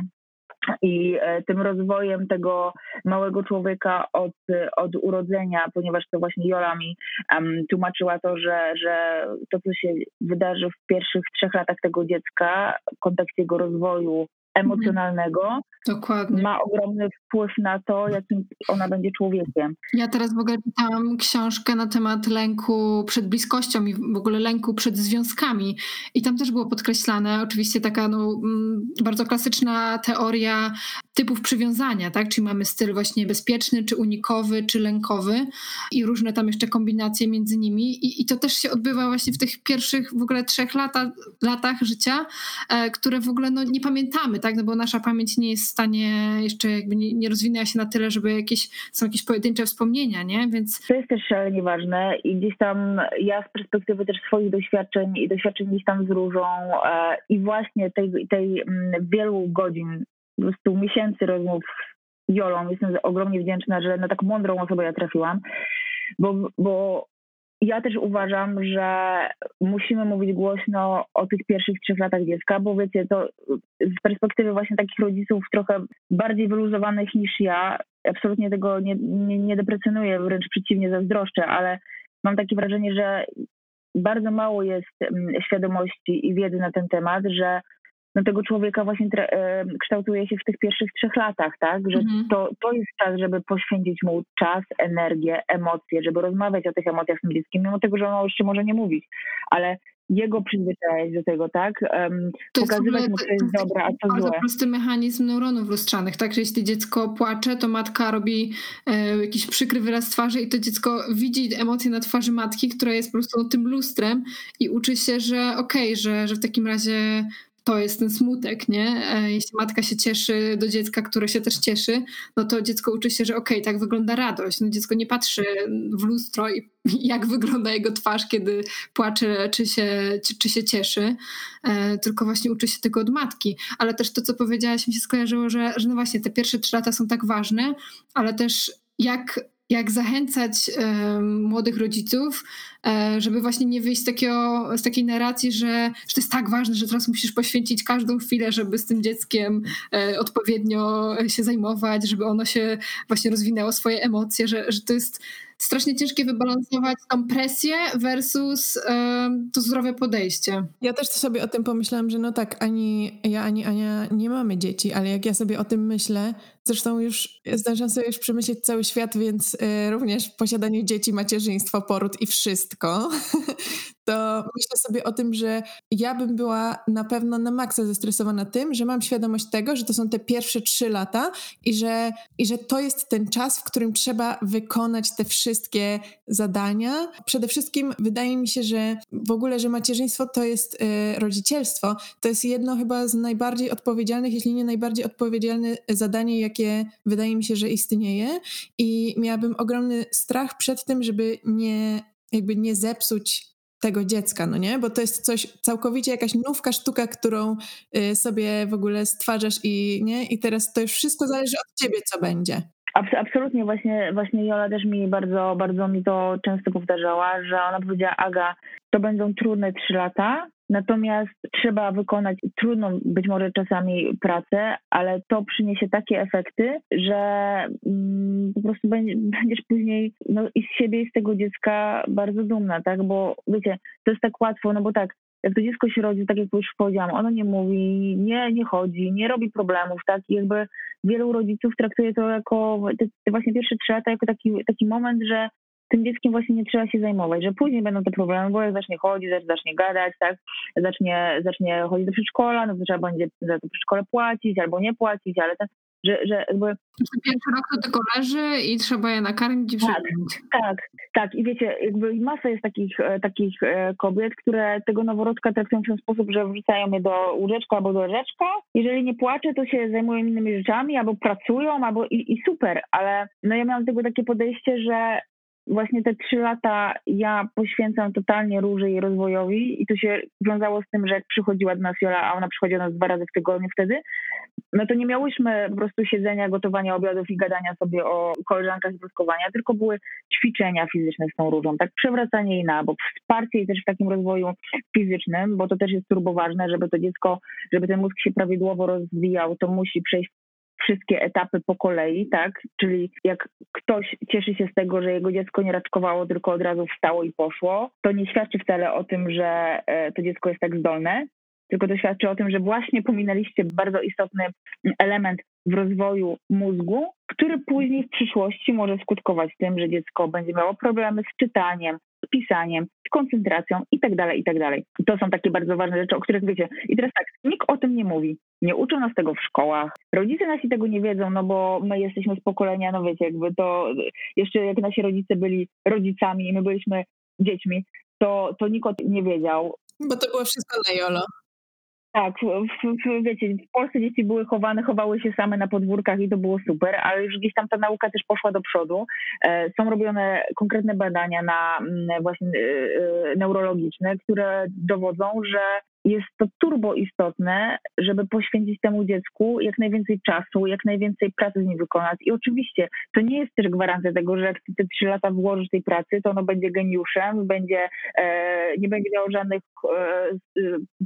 i e, tym rozwojem tego małego człowieka od, od urodzenia, ponieważ to właśnie Jola mi um, tłumaczyła to, że, że to, co się wydarzy w pierwszych trzech latach tego dziecka w kontekście jego rozwoju emocjonalnego Dokładnie. ma ogromny wpływ na to, jakim ona będzie człowiekiem. Ja teraz w ogóle czytałam książkę na temat lęku przed bliskością i w ogóle lęku przed związkami. I tam też było podkreślane, oczywiście taka no, mm, bardzo klasyczna teoria typów przywiązania, tak? Czyli mamy styl właśnie bezpieczny, czy unikowy, czy lękowy i różne tam jeszcze kombinacje między nimi. I, i to też się odbywa właśnie w tych pierwszych w ogóle trzech lata, latach życia, e, które w ogóle no, nie pamiętamy, tak? No bo nasza pamięć nie jest w stanie jeszcze jakby nie, nie rozwinęła się na tyle, żeby jakieś, są jakieś pojedyncze wspomnienia, nie? Więc... To jest też szalenie ważne i gdzieś tam ja z perspektywy też swoich doświadczeń i doświadczeń gdzieś tam z Różą e, i właśnie tej, tej m, mm, wielu godzin po prostu miesięcy rozmów z Jolą. Jestem ogromnie wdzięczna, że na tak mądrą osobę ja trafiłam, bo, bo ja też uważam, że musimy mówić głośno o tych pierwszych trzech latach dziecka, bo wiecie, to z perspektywy właśnie takich rodziców trochę bardziej wyluzowanych niż ja, absolutnie tego nie, nie, nie deprecjonuję, wręcz przeciwnie, zazdroszczę, ale mam takie wrażenie, że bardzo mało jest mm, świadomości i wiedzy na ten temat, że no, tego człowieka właśnie kształtuje się w tych pierwszych trzech latach, tak? Że mhm. to, to jest czas, żeby poświęcić mu czas, energię, emocje, żeby rozmawiać o tych emocjach z tym dzieckiem, mimo tego, że ono jeszcze może nie mówić, ale jego przyzwyczajać do tego, tak? Um, pokazywać mu, co jest dobre, a co złe. To prosty mechanizm neuronów lustrzzanych, tak? Że jeśli dziecko płacze, to matka robi e, jakiś przykry wyraz twarzy i to dziecko widzi emocje na twarzy matki, która jest po prostu tym lustrem i uczy się, że okej, okay, że, że w takim razie to jest ten smutek, nie? E, jeśli matka się cieszy do dziecka, które się też cieszy, no to dziecko uczy się, że okej, okay, tak wygląda radość. No dziecko nie patrzy w lustro i jak wygląda jego twarz, kiedy płacze, czy się, czy, czy się cieszy, e, tylko właśnie uczy się tego od matki. Ale też to, co powiedziałaś, mi się skojarzyło, że, że no właśnie te pierwsze trzy lata są tak ważne, ale też jak jak zachęcać młodych rodziców, e, żeby właśnie nie wyjść z, takiego, z takiej narracji, że, że to jest tak ważne, że teraz musisz poświęcić każdą chwilę, żeby z tym dzieckiem e, odpowiednio się zajmować, żeby ono się właśnie rozwinęło swoje emocje, że, że to jest strasznie ciężkie wybalansować tą presję versus y, to zdrowe podejście. Ja też sobie o tym pomyślałam, że no tak, ani ja, ani Ania nie mamy dzieci, ale jak ja sobie o tym myślę, zresztą już zdążyłam sobie już przemyśleć cały świat, więc y, również posiadanie dzieci, macierzyństwo, poród i wszystko, to myślę sobie o tym, że ja bym była na pewno na maksa zestresowana tym, że mam świadomość tego, że to są te pierwsze trzy lata i że, i że to jest ten czas, w którym trzeba wykonać te wszystkie zadania. Przede wszystkim wydaje mi się, że w ogóle, że macierzyństwo to jest y, rodzicielstwo, to jest jedno chyba z najbardziej odpowiedzialnych, jeśli nie najbardziej odpowiedzialne zadanie, jakie wydaje mi się, że istnieje i miałabym ogromny strach przed tym, żeby nie jakby nie zepsuć tego dziecka, no nie? Bo to jest coś całkowicie jakaś nówka sztuka, którą y, sobie w ogóle stwarzasz i nie? I teraz to już wszystko zależy od ciebie, co będzie. Absolutnie, właśnie, właśnie Jola też mi bardzo, bardzo mi to często powtarzała, że ona powiedziała, Aga, to będą trudne trzy lata, natomiast trzeba wykonać trudną być może czasami pracę, ale to przyniesie takie efekty, że mm, po prostu będziesz później no, i z siebie i z tego dziecka bardzo dumna, tak? Bo wiecie, to jest tak łatwo, no bo tak, jak to dziecko się rodzi, tak jak już powiedziałam, ono nie mówi, nie, nie chodzi, nie robi problemów, tak? I jakby wielu rodziców traktuje to jako te, te właśnie pierwsze trzy lata jako taki, taki moment, że tym dzieckiem właśnie nie trzeba się zajmować, że później będą te problemy, bo jak zacznie chodzić, zacznie gadać, tak, zacznie, zacznie chodzić do przedszkola, no to trzeba będzie za to przedszkole płacić albo nie płacić, ale ten, że, że jakby... Pierwszy rok to tylko leży i trzeba je nakarmić i tak, tak, tak. I wiecie, jakby masa jest takich, e, takich e, kobiet, które tego noworodka traktują w ten sposób, że wrzucają je do łóżeczka albo do leżeczka. Jeżeli nie płacze, to się zajmują innymi rzeczami, albo pracują, albo i, i super, ale no ja miałam tego takie podejście, że właśnie te trzy lata ja poświęcam totalnie Róży i rozwojowi i to się wiązało z tym, że jak przychodziła do nas Jola, a ona przychodziła do nas dwa razy w tygodniu wtedy, no to nie miałyśmy po prostu siedzenia, gotowania obiadów i gadania sobie o koleżankach i płyskowania, tylko były ćwiczenia fizyczne z tą Różą, tak przewracanie jej na bok, wsparcie jej też w takim rozwoju fizycznym, bo to też jest turbo ważne, żeby to dziecko, żeby ten mózg się prawidłowo rozwijał, to musi przejść wszystkie etapy po kolei, tak? Czyli jak ktoś cieszy się z tego, że jego dziecko nie raczkowało, tylko od razu wstało i poszło, to nie świadczy wcale o tym, że e, to dziecko jest tak zdolne, tylko to świadczy o tym, że właśnie pominęliście bardzo istotny element w rozwoju mózgu, który później w przyszłości może skutkować tym, że dziecko będzie miało problemy z czytaniem, z pisaniem, z koncentracją itd., tak itd. Tak to są takie bardzo ważne rzeczy, o których wiecie. I teraz tak, nikt o tym nie mówi. Nie uczą nas tego w szkołach. Rodzice nasi tego nie wiedzą, no bo my jesteśmy z pokolenia, no wiecie, jakby to jeszcze jak nasi rodzice byli rodzicami i my byliśmy dziećmi, to, to nikt o tym nie wiedział. Bo to było wszystko na jolo. Tak, w, w, wiecie, w Polsce dzieci były chowane, chowały się same na podwórkach i to było super, ale już gdzieś tam ta nauka też poszła do przodu. E, są robione konkretne badania na mm, właśnie e, e, neurologiczne, które dowodzą, że jest to turbo istotne, żeby poświęcić temu dziecku jak najwięcej czasu, jak najwięcej pracy z nim wykonać. I oczywiście to nie jest też gwarancja tego, że jak te trzy lata włożysz tej pracy, to ono będzie geniuszem, będzie, e, nie będzie miało żadnych e,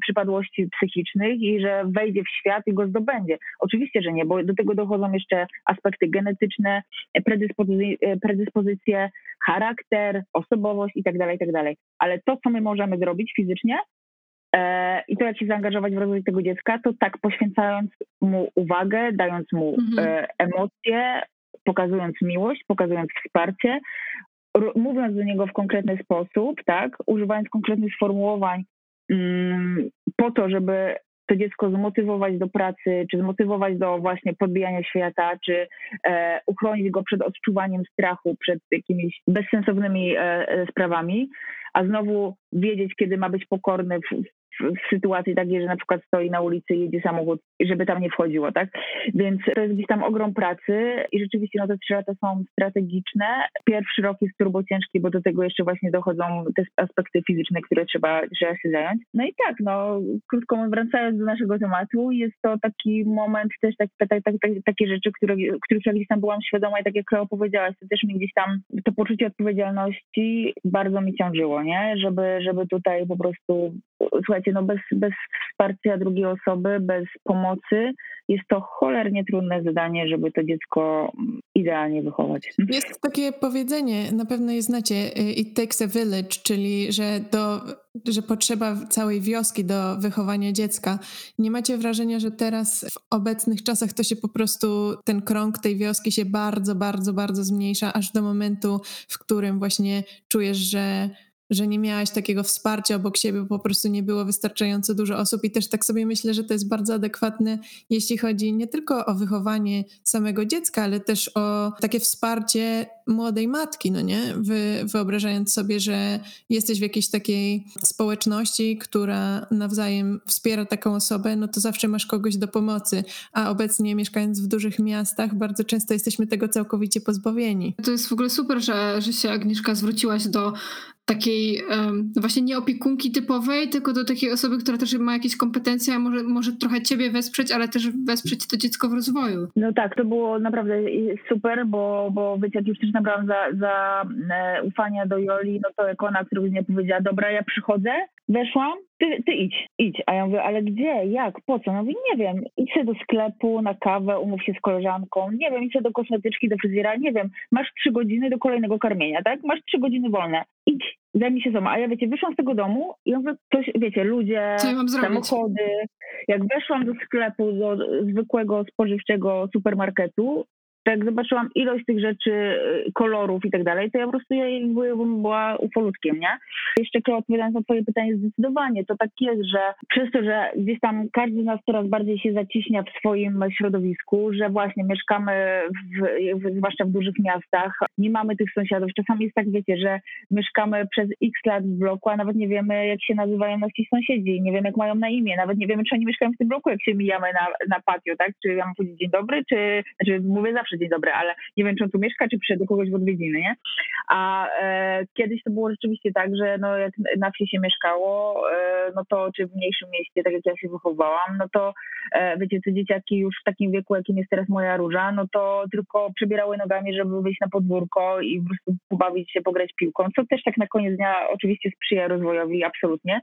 przypadłości psychicznych i że wejdzie w świat i go zdobędzie. Oczywiście, że nie, bo do tego dochodzą jeszcze aspekty genetyczne, predyspozy predyspozycje, charakter, osobowość itd., tak itd. Tak Ale to, co my możemy zrobić fizycznie, E, I to, jak się zaangażować w rozwój tego dziecka, to tak poświęcając mu uwagę, dając mu mhm. E, emocje, pokazując miłość, pokazując wsparcie, mówiąc do niego w konkretny sposób, tak, używając konkretnych sformułowań mm, po to, żeby to dziecko zmotywować do pracy, czy zmotywować do właśnie podbijania świata, czy e, uchronić go przed odczuwaniem strachu, przed jakimiś bezsensownymi e, e sprawami, a znowu wiedzieć, kiedy ma być pokorny w, w sytuacji takiej, że na przykład stoi na ulicy i jedzie samochód, żeby tam nie wchodziło, tak? Więc to jest gdzieś tam ogrom pracy i rzeczywiście no te trzy lata są strategiczne. Pierwszy rok jest turbo ciężki, bo do tego jeszcze właśnie dochodzą te aspekty fizyczne, które trzeba, trzeba się zająć. No i tak, no krótko mówiąc, wracając do naszego tematu, jest to taki moment też tak, tak, tak, tak, takie rzeczy, które, których ja gdzieś tam byłam świadoma i tak jak Kleo powiedziałaś, to też mi gdzieś tam to poczucie odpowiedzialności bardzo mi ciążyło, nie? Żeby, żeby tutaj po prostu słuchajcie, no bez, bez wsparcia drugiej osoby, bez pomocy jest to cholernie trudne zadanie, żeby to dziecko idealnie wychować. Jest takie powiedzenie, na pewno je znacie, y, it takes a village, czyli że, do, że potrzeba całej wioski do wychowania dziecka. Nie macie wrażenia, że teraz w obecnych czasach to się po prostu, ten krąg tej wioski się bardzo, bardzo, bardzo zmniejsza, aż do momentu, w którym właśnie czujesz, że że nie miałaś takiego wsparcia obok siebie, bo po prostu nie było wystarczająco dużo osób i też tak sobie myślę, że to jest bardzo adekwatne, jeśli chodzi nie tylko o wychowanie samego dziecka, ale też o takie wsparcie młodej matki, no nie? Wy, wyobrażając sobie, że jesteś w jakiejś takiej społeczności, która nawzajem wspiera taką osobę, no to zawsze masz kogoś do pomocy, a obecnie mieszkając w dużych miastach, bardzo często jesteśmy tego całkowicie pozbawieni. To jest w ogóle super, że, że się Agnieszka zwróciłaś do takiej właśnie nie opiekunki typowej, tylko do takiej osoby, która też ma jakieś kompetencje, a może, może trochę ciebie wesprzeć, ale też wesprzeć to dziecko w rozwoju. No tak, to było naprawdę super, bo, bo wiecie, jak już też nabrałam za, za e, ufania do Joli, no to jak ona któregoś dnia powiedziała, dobra, ja przychodzę, weszłam, ty, ty idź, idź. A ja mówię, ale gdzie, jak, po co? No mówię, nie wiem, idź do sklepu, na kawę, umów się z koleżanką, nie wiem, idź do kosmetyczki, do fryzjera, nie wiem, masz trzy godziny do kolejnego karmienia, tak? Masz trzy godziny wolne. Idź, zajmij się sobą. A ja, wiecie, wyszłam z tego domu i ja mówię, coś, wiecie, ludzie, ja samochody. Jak weszłam do sklepu, do zwykłego spożywczego supermarketu, jak zobaczyłam ilość tych rzeczy, y, kolorów i tak dalej, to ja po prostu ja była ufolutkiem, nie? Jeszcze odpowiadając na twoje pytanie, zdecydowanie to tak jest, że przez to, że gdzieś tam każdy z nas coraz bardziej się zaciśnia w swoim środowisku, że właśnie mieszkamy w, w, zwłaszcza w dużych miastach, nie mamy tych sąsiadów. Czasami jest tak, wiecie, że mieszkamy przez x lat w bloku, a nawet nie wiemy, jak się nazywają nasi sąsiedzi, nie wiemy, jak mają na imię, nawet nie wiemy, czy oni mieszkają w tym bloku, jak się mijamy na, na patio, tak? Czy ja mam powiedzieć dzień dobry, czy, znaczy mówię zawsze dzień dobry, ale nie wiem, czy on tu mieszka, czy przyszedł do kogoś w odwiedziny, nie? A e, kiedyś to było rzeczywiście tak, że no, jak na wsi się mieszkało, e, no to czy w mniejszym mieście, tak jak ja się wychowałam, no to e, wiecie, te dzieciaki już w takim wieku, jakim jest teraz moja róża, no to tylko przebierały nogami, żeby wyjść na podwórko i po prostu pobawić się, pograć piłką, co też tak na koniec dnia oczywiście sprzyja rozwojowi, absolutnie.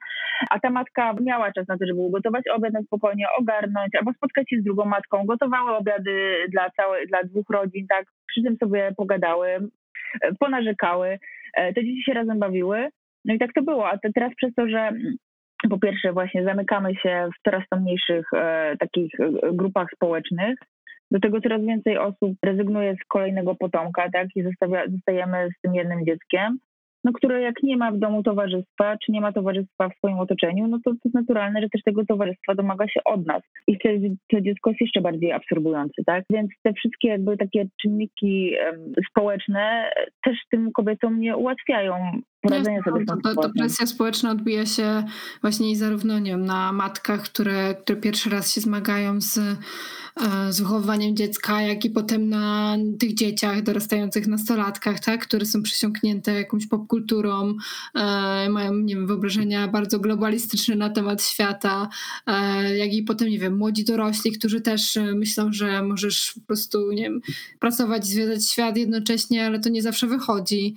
A ta matka miała czas na to, żeby ugotować obiad na spokojnie, ogarnąć, albo spotkać się z drugą matką, gotowała obiady dla, całej, dla dwóch rodzin, tak, przy tym sobie pogadały, e, ponarzekały, e, te dzieci się razem bawiły. No i tak to było. A te, teraz przez to, że mm, po pierwsze właśnie zamykamy się w coraz to mniejszych e, takich grupach społecznych, do tego coraz więcej osób rezygnuje z kolejnego potomka, tak, i zostawia, zostajemy z tym jednym dzieckiem no, które jak nie ma w domu towarzystwa, czy nie ma towarzystwa w swoim otoczeniu, no to, to jest naturalne, że też tego towarzystwa domaga się od nas. I wtedy to dziecko jest jeszcze bardziej absorbujące, tak? Więc te wszystkie jakby takie czynniki społeczne też tym kobietom nie ułatwiają poradzenia sobie z to, to, to presja społeczna odbija się właśnie zarówno nie wiem, na matkach, które, które pierwszy raz się zmagają z, e, z wychowywaniem dziecka, jak i potem na tych dzieciach dorastających nastolatkach, tak, które są przesiąknięte jakąś popkulturą, e, mają nie wiem, wyobrażenia bardzo globalistyczne na temat świata, e, jak i potem, nie wiem, młodzi dorośli, którzy też myślą, że możesz po prostu, nie wiem, pracować, zwiedzać świat jednocześnie, ale to nie zawsze wychodzi,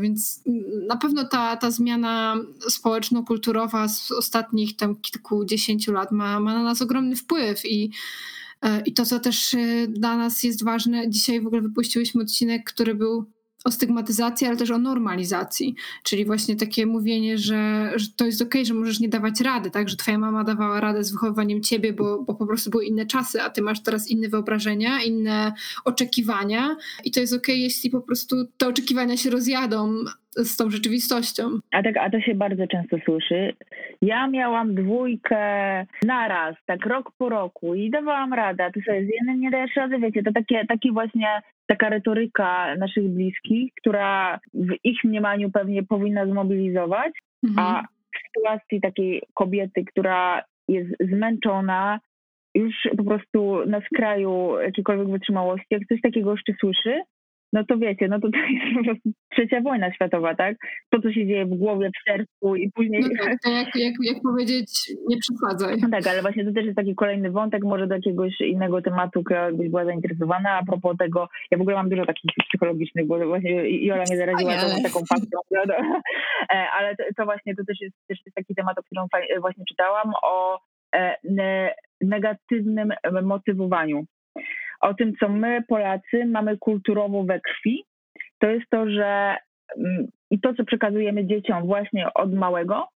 więc na pewno ta, ta zmiana społeczno-kulturowa z ostatnich tam kilkudziesięciu lat ma, ma na nas ogromny wpływ i e, i to, co też e, dla nas jest ważne, dzisiaj w ogóle wypuściłyśmy odcinek, który był o stygmatyzacji, ale też o normalizacji, czyli właśnie takie mówienie, że, że to jest okej, okay, że możesz nie dawać rady, tak, że twoja mama dawała radę z wychowywaniem ciebie, bo, bo po prostu były inne czasy, a ty masz teraz inne wyobrażenia, inne oczekiwania i to jest okej, okay, jeśli po prostu te oczekiwania się rozjadą z tą rzeczywistością. A tak, a to się bardzo często słyszy. Ja miałam dwójkę naraz, tak rok po roku i dawałam radę, a ty sobie z jednym nie dajesz rady, wiecie, to takie, taki właśnie taka retoryka naszych bliskich, która w ich mniemaniu pewnie powinna zmobilizować, mhm. a w sytuacji takiej kobiety, która jest zmęczona, już po prostu na skraju jakiejkolwiek wytrzymałości, jak coś takiego jeszcze słyszy, no to wiecie, no to, to jest po prostu trzecia wojna światowa, tak? To, co się dzieje w głowie, w sercu i później... No tak, to jak, jak, jak powiedzieć, nie przesadzaj. No tak, ale właśnie to też jest taki kolejny wątek, może do jakiegoś innego tematu, jakbyś była zainteresowana. A propos tego, ja w ogóle mam dużo takich psychologicznych, bo właśnie Jola mnie zaraziła tą, taką fakturą, e, ale to, to, właśnie to też jest, też jest taki temat, o którym właśnie czytałam, o e, negatywnym motywowaniu o tym, co my, Polacy, mamy kulturowo we krwi, to jest to, że mm, i to, co przekazujemy dzieciom właśnie od małego,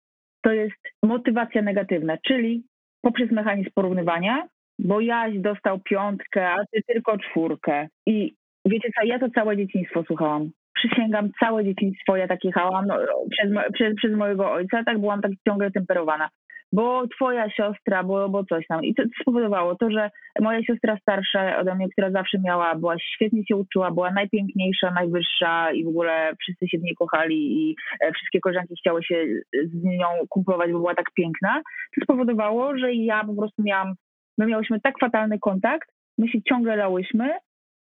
to jest motywacja negatywna, czyli poprzez mechanizm porównywania, bo Jaś dostał piątkę, a ty tylko czwórkę. I wiecie co, ja to całe dzieciństwo słuchałam. Przysięgam, całe dzieciństwo ja tak jechałam no, przez, przez, przez mojego ojca, tak byłam tak ciągle temperowana bo twoja siostra, bo, bo coś tam. I to spowodowało to, że moja siostra starsza ode mnie, która zawsze miała, była świetnie się uczyła, była najpiękniejsza, najwyższa i w ogóle wszyscy się w niej kochali i e, wszystkie koleżanki chciały się z nią kumplować, bo była tak piękna. To spowodowało, że ja po prostu miałam, my miałyśmy tak fatalny kontakt, my się ciągle lałyśmy,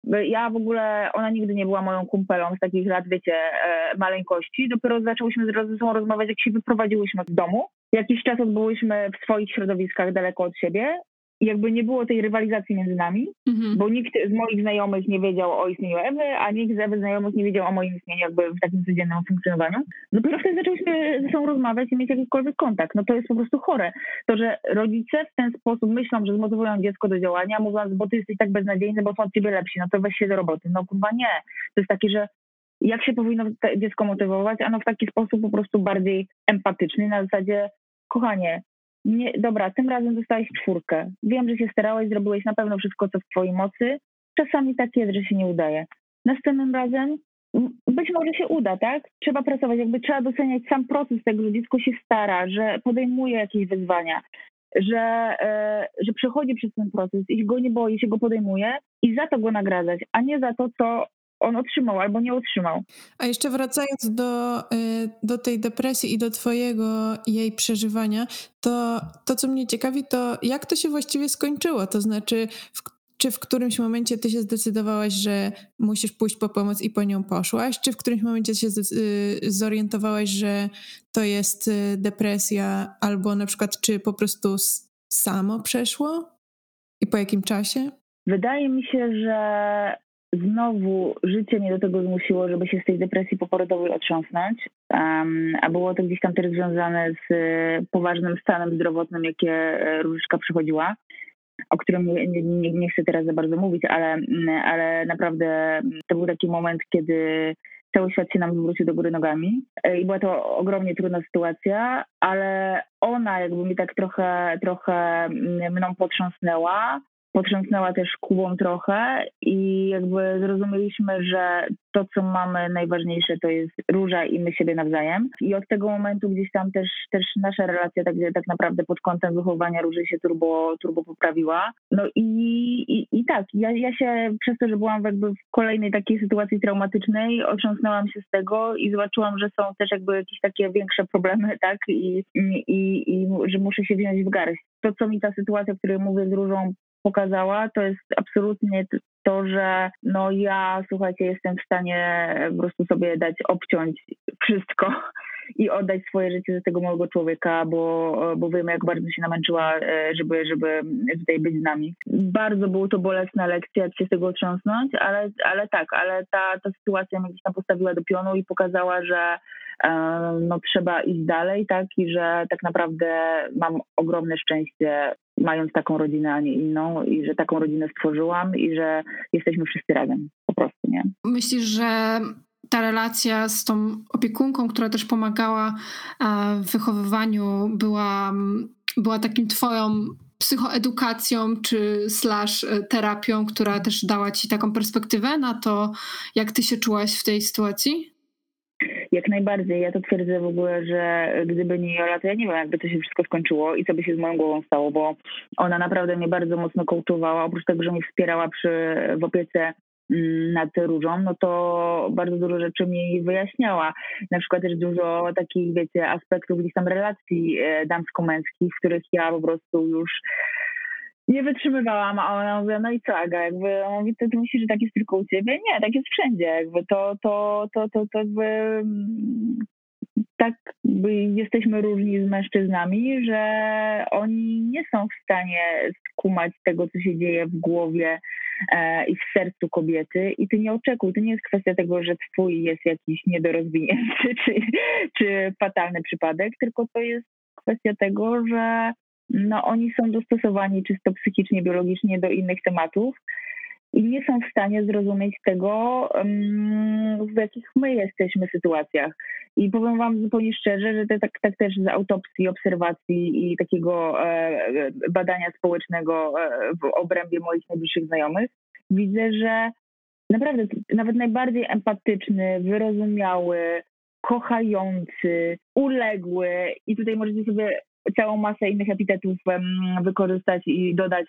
ja w ogóle, ona nigdy nie była moją kumpelą z takich lat, wiecie, e, maleńkości. Dopiero zaczęłyśmy ze sobą rozmawiać, jak się wyprowadziłyśmy z domu. Jakiś czas odbyłyśmy w swoich środowiskach daleko od siebie jakby nie było tej rywalizacji między nami, mhm. bo nikt z moich znajomych nie wiedział o istnieniu Ewy, a nikt z Ewy znajomych nie wiedział o moim istnieniu jakby w takim codziennym funkcjonowaniu. Dopiero wtedy zaczęliśmy ze sobą rozmawiać i mieć jakikolwiek kontakt. No to jest po prostu chore. To, że rodzice w ten sposób myślą, że zmotywują dziecko do działania, mówiąc, bo ty jesteś tak beznadziejny, bo są od ciebie lepsi, no to weź się do roboty. No kurwa nie. To jest takie, że jak się powinno dziecko motywować? Ano w taki sposób po prostu bardziej empatyczny, na zasadzie, kochanie, nie, dobra, tym razem dostałeś czwórkę. Wiem, że się starałeś, zrobiłeś na pewno wszystko, co w twojej mocy. Czasami tak jest, że się nie udaje. Następnym razem być może się uda, tak? Trzeba pracować, jakby trzeba doceniać sam proces tego, że dziecko się stara, że podejmuje jakieś wyzwania, że, e, że przechodzi przez ten proces i go nie boi, się go podejmuje i za to go nagradzać, a nie za to, co on otrzymał albo nie otrzymał. A jeszcze wracając do, y, do tej depresji i do twojego jej przeżywania, to to, co mnie ciekawi, to jak to się właściwie skończyło? To znaczy, w, czy w którymś momencie ty się zdecydowałaś, że musisz pójść po pomoc i po nią poszłaś? Czy w którymś momencie się y, zorientowałaś, że to jest y, depresja, albo na przykład, czy po prostu samo przeszło? I po jakim czasie? Wydaje mi się, że znowu życie mnie do tego zmusiło, żeby się z tej depresji poporodowej otrząsnąć, um, a było to gdzieś tam też związane z e, poważnym stanem zdrowotnym, jakie e, Różyczka przechodziła, o którym nie, nie, nie chcę teraz za bardzo mówić, ale, ale naprawdę to był taki moment, kiedy cały świat się nam zwrócił do góry nogami. E, i była to ogromnie trudna sytuacja, ale ona jakby mi tak trochę, trochę mną potrząsnęła potrząsnęła też Kubą trochę i jakby zrozumieliśmy, że to, co mamy najważniejsze, to jest róża i my siebie nawzajem. I od tego momentu gdzieś tam też, też nasza relacja tak, tak naprawdę pod kątem wychowania róży się turbo, turbo poprawiła. No i, i, i tak, ja, ja się przez to, że byłam jakby w kolejnej takiej sytuacji traumatycznej, otrząsnęłam się z tego i zobaczyłam, że są też jakby jakieś takie większe problemy, tak, i, i, i że muszę się wziąć w garść. To, co mi ta sytuacja, o której mówię z różą, pokazała, to jest absolutnie to, że no ja, słuchajcie, jestem w stanie po prostu sobie dać, obciąć wszystko i oddać swoje życie za tego małego człowieka, bo, bo wiemy, jak bardzo się namęczyła, e, żeby, żeby tutaj być z nami. Bardzo było to bolesna lekcja, jak się z tego otrząsnąć, ale, ale tak, ale ta, ta sytuacja mnie gdzieś tam postawiła do pionu i pokazała, że e, no, trzeba iść dalej, tak, i że tak naprawdę mam ogromne szczęście mając taką rodzinę, a nie inną i że taką rodzinę stworzyłam i że jesteśmy wszyscy razem po prostu, nie? Myślisz, że ta relacja z tą opiekunką, która też pomagała e, w wychowywaniu, była, była takim twoją psychoedukacją czy slash e, terapią, która też dała ci taką perspektywę na to, jak ty się czułaś w tej sytuacji? Jak najbardziej. Ja to twierdzę w ogóle, że gdyby nie Jola, to ja nie wiem, jakby to się wszystko skończyło i co by się z moją głową stało, bo ona naprawdę mnie bardzo mocno kołczowała. Oprócz tego, że mnie wspierała przy, w opiece mm, nad różą, no to bardzo dużo rzeczy mi wyjaśniała. Na przykład też dużo takich, wiecie, aspektów gdzieś tam relacji e, damsko-męskich, w których ja po prostu już nie wytrzymywałam, a ona mówiła, no i co Aga, jakby, on mówi, to ty myślisz, że tak jest tylko u ciebie? Nie, tak jest wszędzie, jakby to, to, to, to, to jakby mm, tak jesteśmy różni z mężczyznami, że oni nie są w stanie skumać tego, co się dzieje w głowie e, i w sercu kobiety i ty nie oczekuj, to nie jest kwestia tego, że twój jest jakiś niedorozwinięty czy, czy fatalny przypadek, tylko to jest kwestia tego, że no oni są dostosowani czysto psychicznie, biologicznie do innych tematów i nie są w stanie zrozumieć tego, w jakich my jesteśmy sytuacjach. I powiem Wam zupełnie szczerze, że tak, tak też z autopsji, obserwacji i takiego e, badania społecznego e, w obrębie moich najbliższych znajomych, widzę, że naprawdę nawet najbardziej empatyczny, wyrozumiały, kochający, uległy i tutaj możecie sobie całą masę innych epitetów wykorzystać i dodać.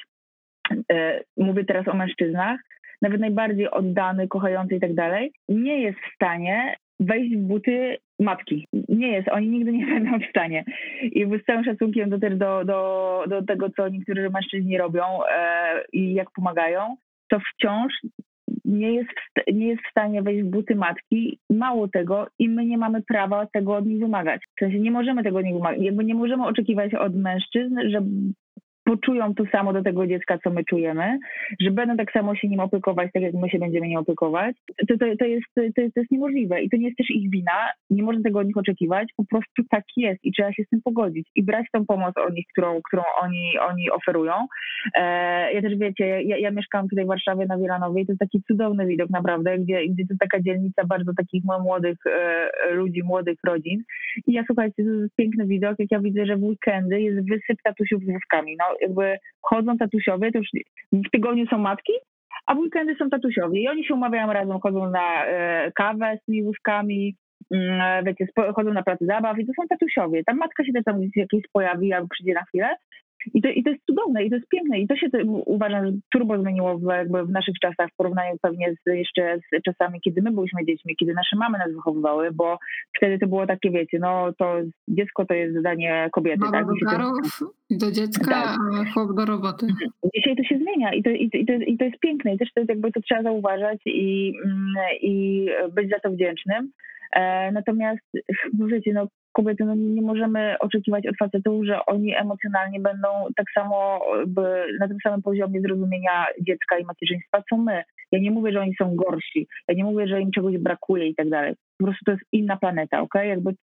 E, mówię teraz o mężczyznach, nawet najbardziej oddany, kochający i tak dalej, nie jest w stanie wejść w buty matki. Nie jest, oni nigdy nie będą w stanie. I z całym szacunkiem do, do, do, do tego, co niektórzy mężczyźni robią e, i jak pomagają, to wciąż nie jest, nie jest w stanie wejść w buty matki. Mało tego, i my nie mamy prawa tego od nich wymagać. W sensie nie możemy tego od wymagać. Jakby nie możemy oczekiwać od mężczyzn, że poczują to samo do tego dziecka, co my czujemy, że będą tak samo się nim opiekować, tak jak my się będziemy nim opiekować, to, to, to, jest, to, to jest niemożliwe i to nie jest też ich wina, nie można tego od nich oczekiwać, po prostu tak jest i trzeba się z tym pogodzić i brać tą pomoc od nich, którą, którą oni, oni oferują. E, ja też wiecie, ja, ja mieszkam tutaj w Warszawie na Wielanowej, to jest taki cudowny widok naprawdę, gdzie, gdzie to taka dzielnica bardzo takich młodych e, ludzi, młodych rodzin. I ja słuchajcie, to jest piękny widok, jak ja widzę, że w weekendy jest wysyp tatusiów z wózkami, no jakby chodzą tatusiowie, to już w tygodniu są matki, a w weekendy są tatusiowie i oni się umawiają razem, chodzą na e, kawę z tymi wózkami, mm, wiecie, chodzą na pracę zabaw i to są tatusiowie. Tam matka się też tam gdzieś jakieś pojawi albo przyjdzie na chwilę i to, I to jest cudowne, i to jest piękne. I to się to, uważam, że turbo zmieniło w, jakby w naszych czasach w porównaniu pewnie z, jeszcze z czasami, kiedy my byliśmy dziećmi, kiedy nasze mamy nas wychowywały, bo wtedy to było takie, wiecie, no to dziecko to jest zadanie kobiety. Mama tak? do do dziecka, tak. a chłop do roboty. Dzisiaj to się zmienia i to, i, to, i, to, i to jest piękne i też to, jakby to trzeba zauważać i, mm, i być za to wdzięcznym. E, natomiast, no wiecie, no, kobiety, no nie możemy oczekiwać od facetów, że oni emocjonalnie będą tak samo na tym samym poziomie zrozumienia dziecka i macierzyństwa, co my. Ja nie mówię, że oni są gorsi, ja nie mówię, że im czegoś brakuje i tak dalej po prostu to jest inna planeta, ok? Jakby...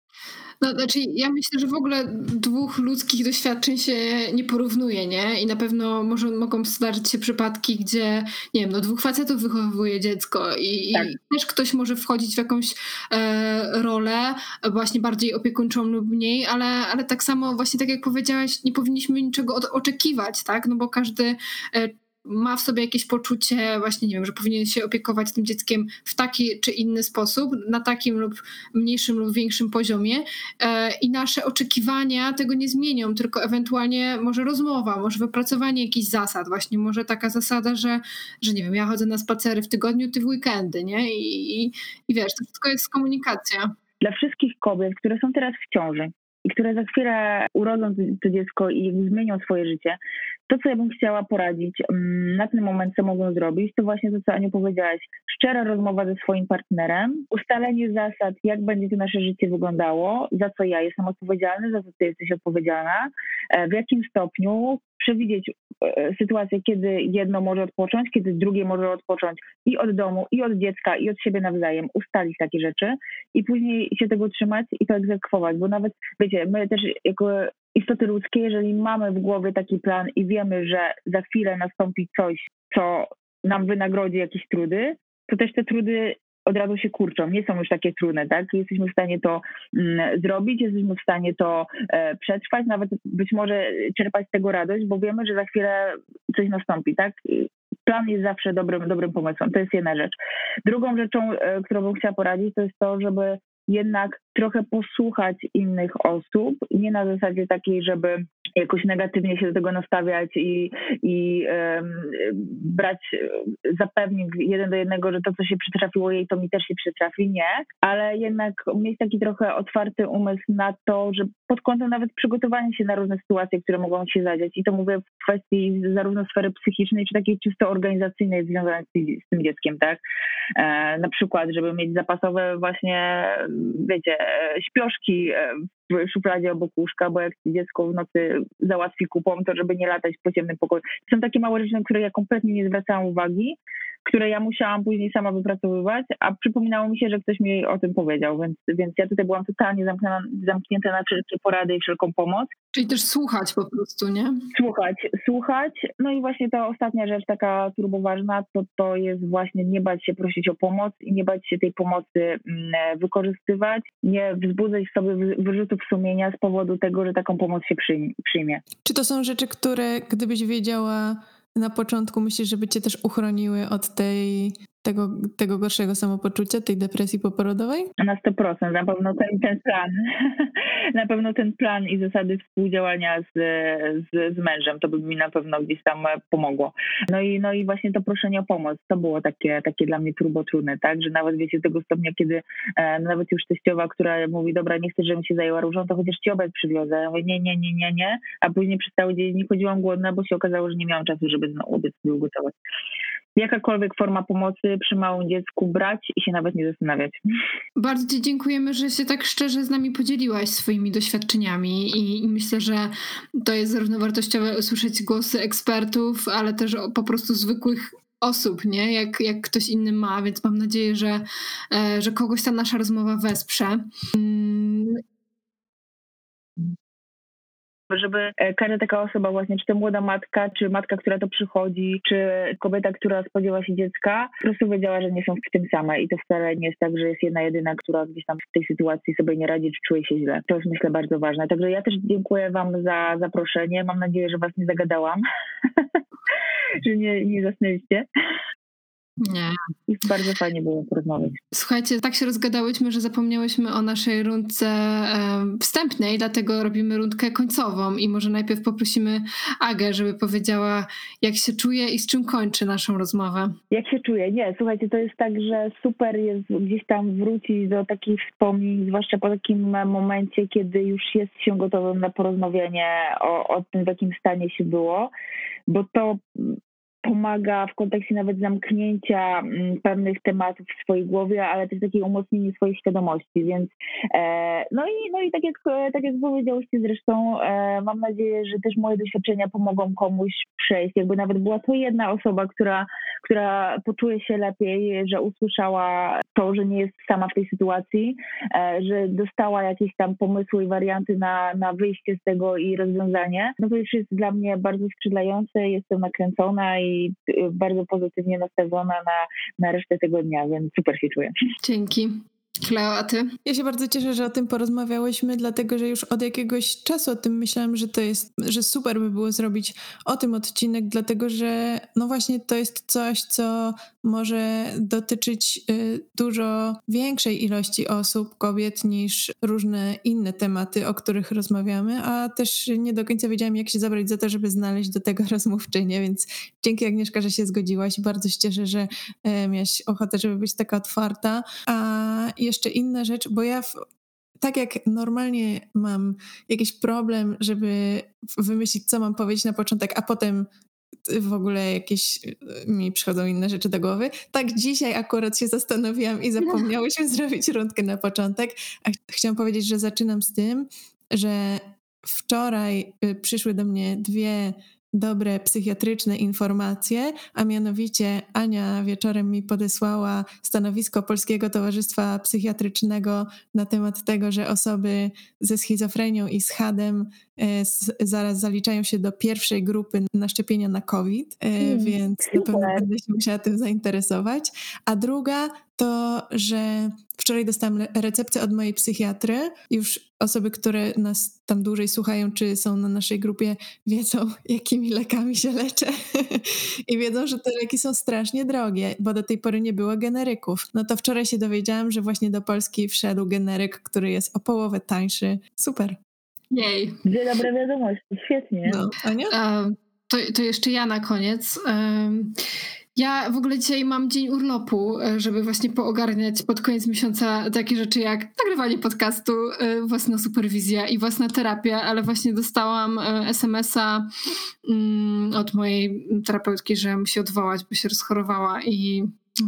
No, znaczy, ja myślę, że w ogóle dwóch ludzkich doświadczeń się nie porównuje, nie? I na pewno może, mogą zdarzyć się przypadki, gdzie, nie wiem, no dwóch facetów wychowuje dziecko i, tak. i też ktoś może wchodzić w jakąś e, rolę właśnie bardziej opiekuńczą lub mniej, ale, ale tak samo właśnie tak jak powiedziałaś, nie powinniśmy niczego od, oczekiwać, tak? No bo każdy e, ma w sobie jakieś poczucie, właśnie nie wiem, że powinien się opiekować tym dzieckiem w taki czy inny sposób, na takim lub mniejszym lub większym poziomie e, i nasze oczekiwania tego nie zmienią, tylko ewentualnie może rozmowa, może wypracowanie jakichś zasad, właśnie może taka zasada, że, że nie wiem, ja chodzę na spacery w tygodniu, ty w weekendy, nie? I, i, i wiesz, to wszystko jest komunikacja. Dla wszystkich kobiet, które są teraz w ciąży, i które za chwilę urodzą to dziecko i zmienią swoje życie, to, co ja bym chciała poradzić mm, na ten moment, co mogą zrobić, to właśnie to, co Aniu powiedziałaś. Szczera rozmowa ze swoim partnerem, ustalenie zasad, jak będzie to nasze życie wyglądało, za co ja jestem odpowiedzialny, za co ty jesteś odpowiedzialna, e, w jakim stopniu, przewidzieć e, sytuację, kiedy jedno może odpocząć, kiedy drugie może odpocząć i od domu, i od dziecka, i od siebie nawzajem, ustalić takie rzeczy i później się tego trzymać i to egzekwować, bo nawet, wiecie, my też jako istoty ludzkie, jeżeli mamy w głowie taki plan i wiemy, że za chwilę nastąpi coś, co nam wynagrodzi jakieś trudy, to też te trudy od razu się kurczą, nie są już takie trudne, tak? Jesteśmy w stanie to mm, zrobić, jesteśmy w stanie to e, przetrwać, nawet być może czerpać z tego radość, bo wiemy, że za chwilę coś nastąpi, tak? Plan jest zawsze dobrym, dobrym pomysłem, to jest jedna rzecz. Drugą rzeczą, e, którą bym chciała poradzić, to jest to, żeby jednak trochę posłuchać innych osób, nie na zasadzie takiej, żeby jakoś negatywnie się do tego nastawiać i, i um, brać zapewnić jeden do jednego, że to, co się przytrafiło jej, to mi też się przytrafi. Nie, ale jednak mieć taki trochę otwarty umysł na to, że pod kątem nawet przygotowania się na różne sytuacje, które mogą się zadziać. I to mówię w kwestii zarówno sfery psychicznej, czy takiej czysto organizacyjnej związanej z, tym dzieckiem, tak? E, na przykład, żeby mieć zapasowe właśnie, wiecie, śpioszki e, w szufladzie obok łóżka, bo jak dziecko w nocy załatwi kupą, to żeby nie latać po ciemnym pokoju. Są takie małe rzeczy, na które ja kompletnie nie zwracałam uwagi, które ja musiałam później sama wypracowywać, a przypominało mi się, że ktoś mi o tym powiedział, więc, więc ja tutaj byłam totalnie zamknięta, zamknięta na wszelkie porady i wszelką pomoc. Czyli też słuchać po prostu, nie? Słuchać, słuchać. No i właśnie ta ostatnia rzecz taka turboważna, to to jest właśnie nie bać się prosić o pomoc i nie bać się tej pomocy mm, wykorzystywać, nie wzbudzać w sobie wyrzutów sumienia z powodu tego, że taką pomoc się przyjmie. Czy to są rzeczy, które gdybyś wiedziała na początku myślisz, żeby cię też uchroniły od tej tego, tego gorszego samopoczucia, tej depresji poporodowej? Na 100%, na pewno ten, ten plan. na pewno ten plan i zasady współdziałania z, z, z, mężem, to by mi na pewno gdzieś tam pomogło. No i, no i właśnie to proszenie o pomoc, to było takie, takie dla mnie turbo trudne, tak, że nawet wiecie, tego stopnia, kiedy e, nawet już teściowa, która mówi, dobra, nie chcę, żebym się zajęła różą, to chociaż ci obiad przywiozę. Ja mówię, nie, nie, nie, nie, nie, a później przez cały dzień nie chodziłam głodna, bo się okazało, że nie miałam czasu, żeby ten obiad sobie ugotować. Jakakolwiek forma pomocy przy małym dziecku brać i się nawet nie zastanawiać. Bardzo Ci dziękujemy, że się tak szczerze z nami podzieliłaś swoimi doświadczeniami i, myślę, że to jest zarówno wartościowe usłyszeć głosy ekspertów, ale też po prostu zwykłych osób, nie? Jak, jak ktoś inny ma, więc mam nadzieję, że, e, że kogoś ta nasza rozmowa wesprze. Żeby e, każda taka osoba właśnie, czy to młoda matka, czy matka, która to przychodzi, czy kobieta, która spodziewa się dziecka, po prostu wiedziała, że nie są w tym same i to wcale nie jest tak, że jest jedna jedyna, która gdzieś tam w tej sytuacji sobie nie radzi, czy czuje się źle. To jest myślę bardzo ważne. Także ja też dziękuję Wam za zaproszenie. Mam nadzieję, że Was nie zagadałam, że nie, nie zasnęliście. Nie. I bardzo fajnie było porozmawiać. Słuchajcie, tak się rozgadałyśmy, że zapomniałyśmy o naszej rundce wstępnej, dlatego robimy rundkę końcową i może najpierw poprosimy Agę, żeby powiedziała, jak się czuje i z czym kończy naszą rozmowę. Jak się czuję? Nie, słuchajcie, to jest tak, że super jest gdzieś tam wrócić do takich wspomnień, zwłaszcza po takim momencie, kiedy już jest się gotowym na porozmawianie o, o tym, w jakim stanie się było, bo to pomaga w kontekście nawet zamknięcia mm, pewnych tematów w swojej głowie, ale też takiej umocnienie swojej świadomości, więc e, no i, no i tak, jak, tak jak powiedziałyście zresztą, e, mam nadzieję, że też moje doświadczenia pomogą komuś przejść, jakby nawet była to jedna osoba, która, która poczuje się lepiej, że usłyszała to, że nie jest sama w tej sytuacji, e, że dostała jakieś tam pomysły i warianty na, na wyjście z tego i rozwiązanie, no to już jest dla mnie bardzo skrzydlające, jestem nakręcona i Y, bardzo pozytywnie nastawiona na, na resztę tego dnia, więc super się czuję. Dzięki. Kleo, a ty? Ja się bardzo cieszę, że o tym porozmawiałyśmy, dlatego że już od jakiegoś czasu o tym myślałam, że to jest, że super by było zrobić o tym odcinek, dlatego że no właśnie to jest coś, co może dotyczyć y, dużo większej ilości osób, kobiet, niż różne inne tematy, o których rozmawiamy, a też nie do końca wiedziałam, jak się zabrać za to, żeby znaleźć do tego rozmówczynię, więc dzięki Agnieszka, że się zgodziłaś. Bardzo się cieszę, że e, miałaś ochotę, żeby być taka otwarta. A jeszcze inna rzecz, bo ja w, tak jak normalnie mam jakiś problem, żeby wymyślić, co mam powiedzieć na początek, a potem w ogóle jakieś y, mi przychodzą inne rzeczy do głowy. Tak dzisiaj akurat się zastanowiłam i zapomniałyśmy zrobić rundkę na początek. A ch chciałam powiedzieć, że zaczynam z tym, że wczoraj y, przyszły do mnie dwie dobre psychiatryczne informacje, a mianowicie Ania wieczorem mi podesłała stanowisko Polskiego Towarzystwa Psychiatrycznego na temat tego, że osoby ze schizofrenią i z HADem e, zaraz zaliczają się do pierwszej grupy na szczepienia na COVID, mm, więc super. na pewno będę się musiała tym zainteresować. A druga to, że wczoraj dostałam receptę od mojej psychiatry. Już osoby, które nas tam dłużej słuchają, czy są na naszej grupie, wiedzą, jakimi lekami się leczę. I wiedzą, że te leki są strasznie drogie, bo do tej pory nie było generyków. No to wczoraj się dowiedziałam, że właśnie do Polski wszedł generyk, który jest o połowę tańszy. Super. Jej. Dwie dobre wiadomości, świetnie. No, Ania? Um, to, to jeszcze ja na koniec. Um, ja w ogóle dzisiaj mam dzień urlopu, e, żeby właśnie poogarniać pod koniec miesiąca takie rzeczy jak nagrywanie podcastu, e, własna superwizja i własna terapia, ale właśnie dostałam e, SMS-a mm, od mojej terapeutki, że musi odwołać, bo się rozchorowała i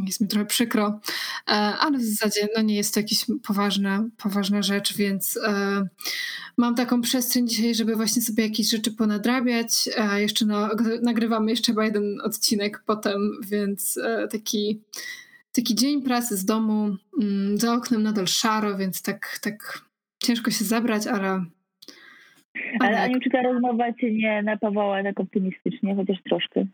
jest mi trochę przykro, e, ale w zasadzie no nie jest to jakaś poważna, poważna rzecz, więc e, mam taką przestrzeń dzisiaj, żeby właśnie sobie jakieś rzeczy ponadrabiać. A jeszcze no, nagrywamy jeszcze chyba jeden odcinek potem, więc e, taki, taki dzień pracy z domu, mm, za oknem nadal szaro, więc tak, tak ciężko się zabrać, ale ale Aniu, czy ta rozmowa cię nie napawała tak optymistycznie, chociaż troszkę?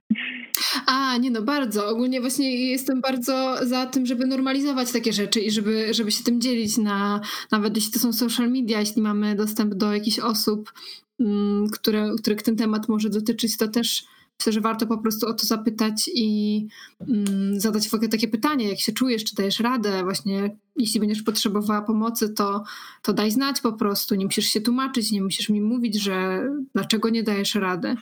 A, nie no, bardzo. Ogólnie właśnie jestem bardzo za tym, żeby normalizować takie rzeczy i żeby, żeby się tym dzielić na, nawet jeśli to są social media, jeśli mamy dostęp do jakichś osób, um, które, których ten temat może dotyczyć, to też Myślę, że warto po prostu o to zapytać i mm, zadać w ogóle takie pytanie, jak się czujesz, czy dajesz radę, właśnie jeśli będziesz potrzebowała pomocy, to, to daj znać po prostu, nie musisz się tłumaczyć, nie musisz mi mówić, że dlaczego nie dajesz rady.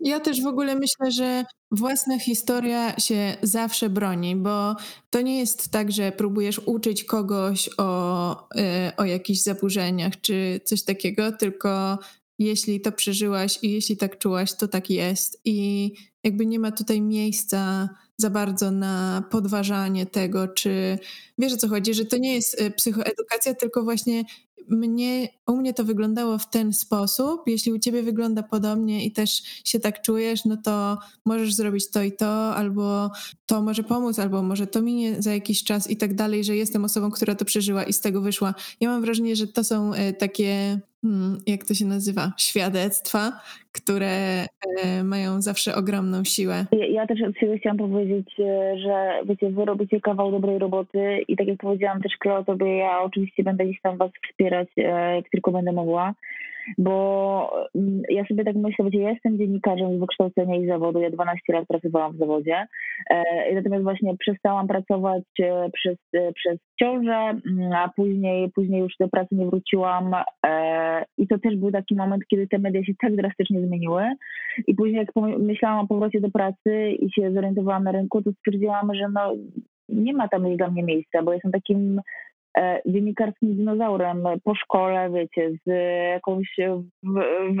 Ja też w ogóle myślę, że własna historia się zawsze broni, bo to nie jest tak, że próbujesz uczyć kogoś o, y, o jakichś zaburzeniach czy coś takiego, tylko jeśli to przeżyłaś i jeśli tak czułaś, to tak jest. I jakby nie ma tutaj miejsca za bardzo na podważanie tego, czy wiesz o co chodzi, że to nie jest e, psychoedukacja, tylko właśnie mnie, u mnie to wyglądało w ten sposób. Jeśli u ciebie wygląda podobnie i też się tak czujesz, no to możesz zrobić to i to, albo to może pomóc, albo może to minie za jakiś czas i tak dalej, że jestem osobą, która to przeżyła i z tego wyszła. Ja mam wrażenie, że to są e, takie jak to się nazywa, świadectwa, które e, mają zawsze ogromną siłę. Ja, ja, też od siebie chciałam powiedzieć, e, że wiecie, wy robicie kawał dobrej roboty i tak jak powiedziałam też Kleo, tobie ja oczywiście będę gdzieś tam was wspierać, e, jak tylko będę mogła bo mm, ja sobie tak myślę, że ja jestem dziennikarzem z wykształcenia i zawodu, ja 12 lat pracowałam w zawodzie, e, natomiast właśnie przestałam pracować e, przez, e, przez ciążę, mm, a później, później już do pracy nie wróciłam. I to też był taki moment, kiedy te media się tak drastycznie zmieniły. I później jak myślałam o powrocie do pracy i się zorientowałam na rynku, to stwierdziłam, że no nie ma tam dla mnie miejsca, bo jestem takim dziennikarskim dinozaurem po szkole, wiecie, z jakąś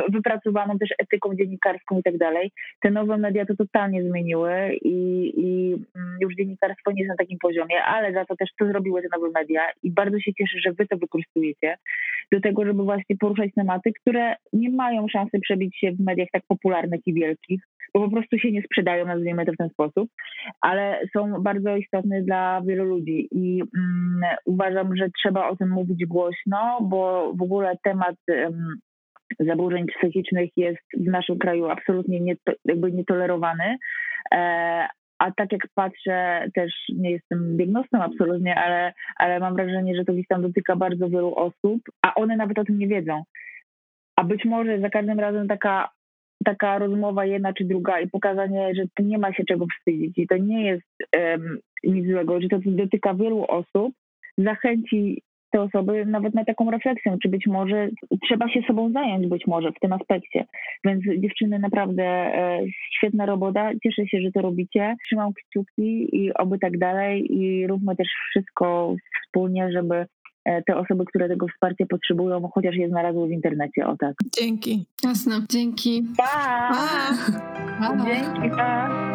wypracowaną też etyką dziennikarską i tak dalej. Te nowe media to totalnie zmieniły i, i mm, już dziennikarstwo nie jest na takim poziomie, ale za to też to zrobiły te nowe media i bardzo się cieszę, że wy to wykorzystujecie do tego, żeby właśnie poruszać tematy, które nie mają szansy przebić się w mediach tak popularnych i wielkich, bo po prostu się nie sprzedają, nazwijmy to w ten sposób, ale są bardzo istotne dla wielu ludzi i mm, uważam, że trzeba o tym mówić głośno, bo w ogóle temat um, zaburzeń psychicznych jest w naszym kraju absolutnie nie, jakby nietolerowany. E, a tak jak patrzę, też nie jestem diagnostą absolutnie, ale, ale mam wrażenie, że to gdzieś tam dotyka bardzo wielu osób, a one nawet o tym nie wiedzą. A być może za każdym razem taka taka rozmowa jedna czy druga i pokazanie, że nie ma się czego wstydzić i to nie jest um, nic złego, że to dotyka wielu osób, zachęci te osoby nawet na taką refleksję, czy być może trzeba się sobą zająć być może w tym aspekcie. Więc dziewczyny naprawdę e, świetna robota, cieszę się, że to robicie. Trzymam kciuki i oby tak dalej i róbmy też wszystko wspólnie, żeby te osoby, które tego wsparcia potrzebują, chociaż je znalazły w internecie, o tak. Dzięki. Jasne, dzięki. Pa! pa. Dzięki, pa!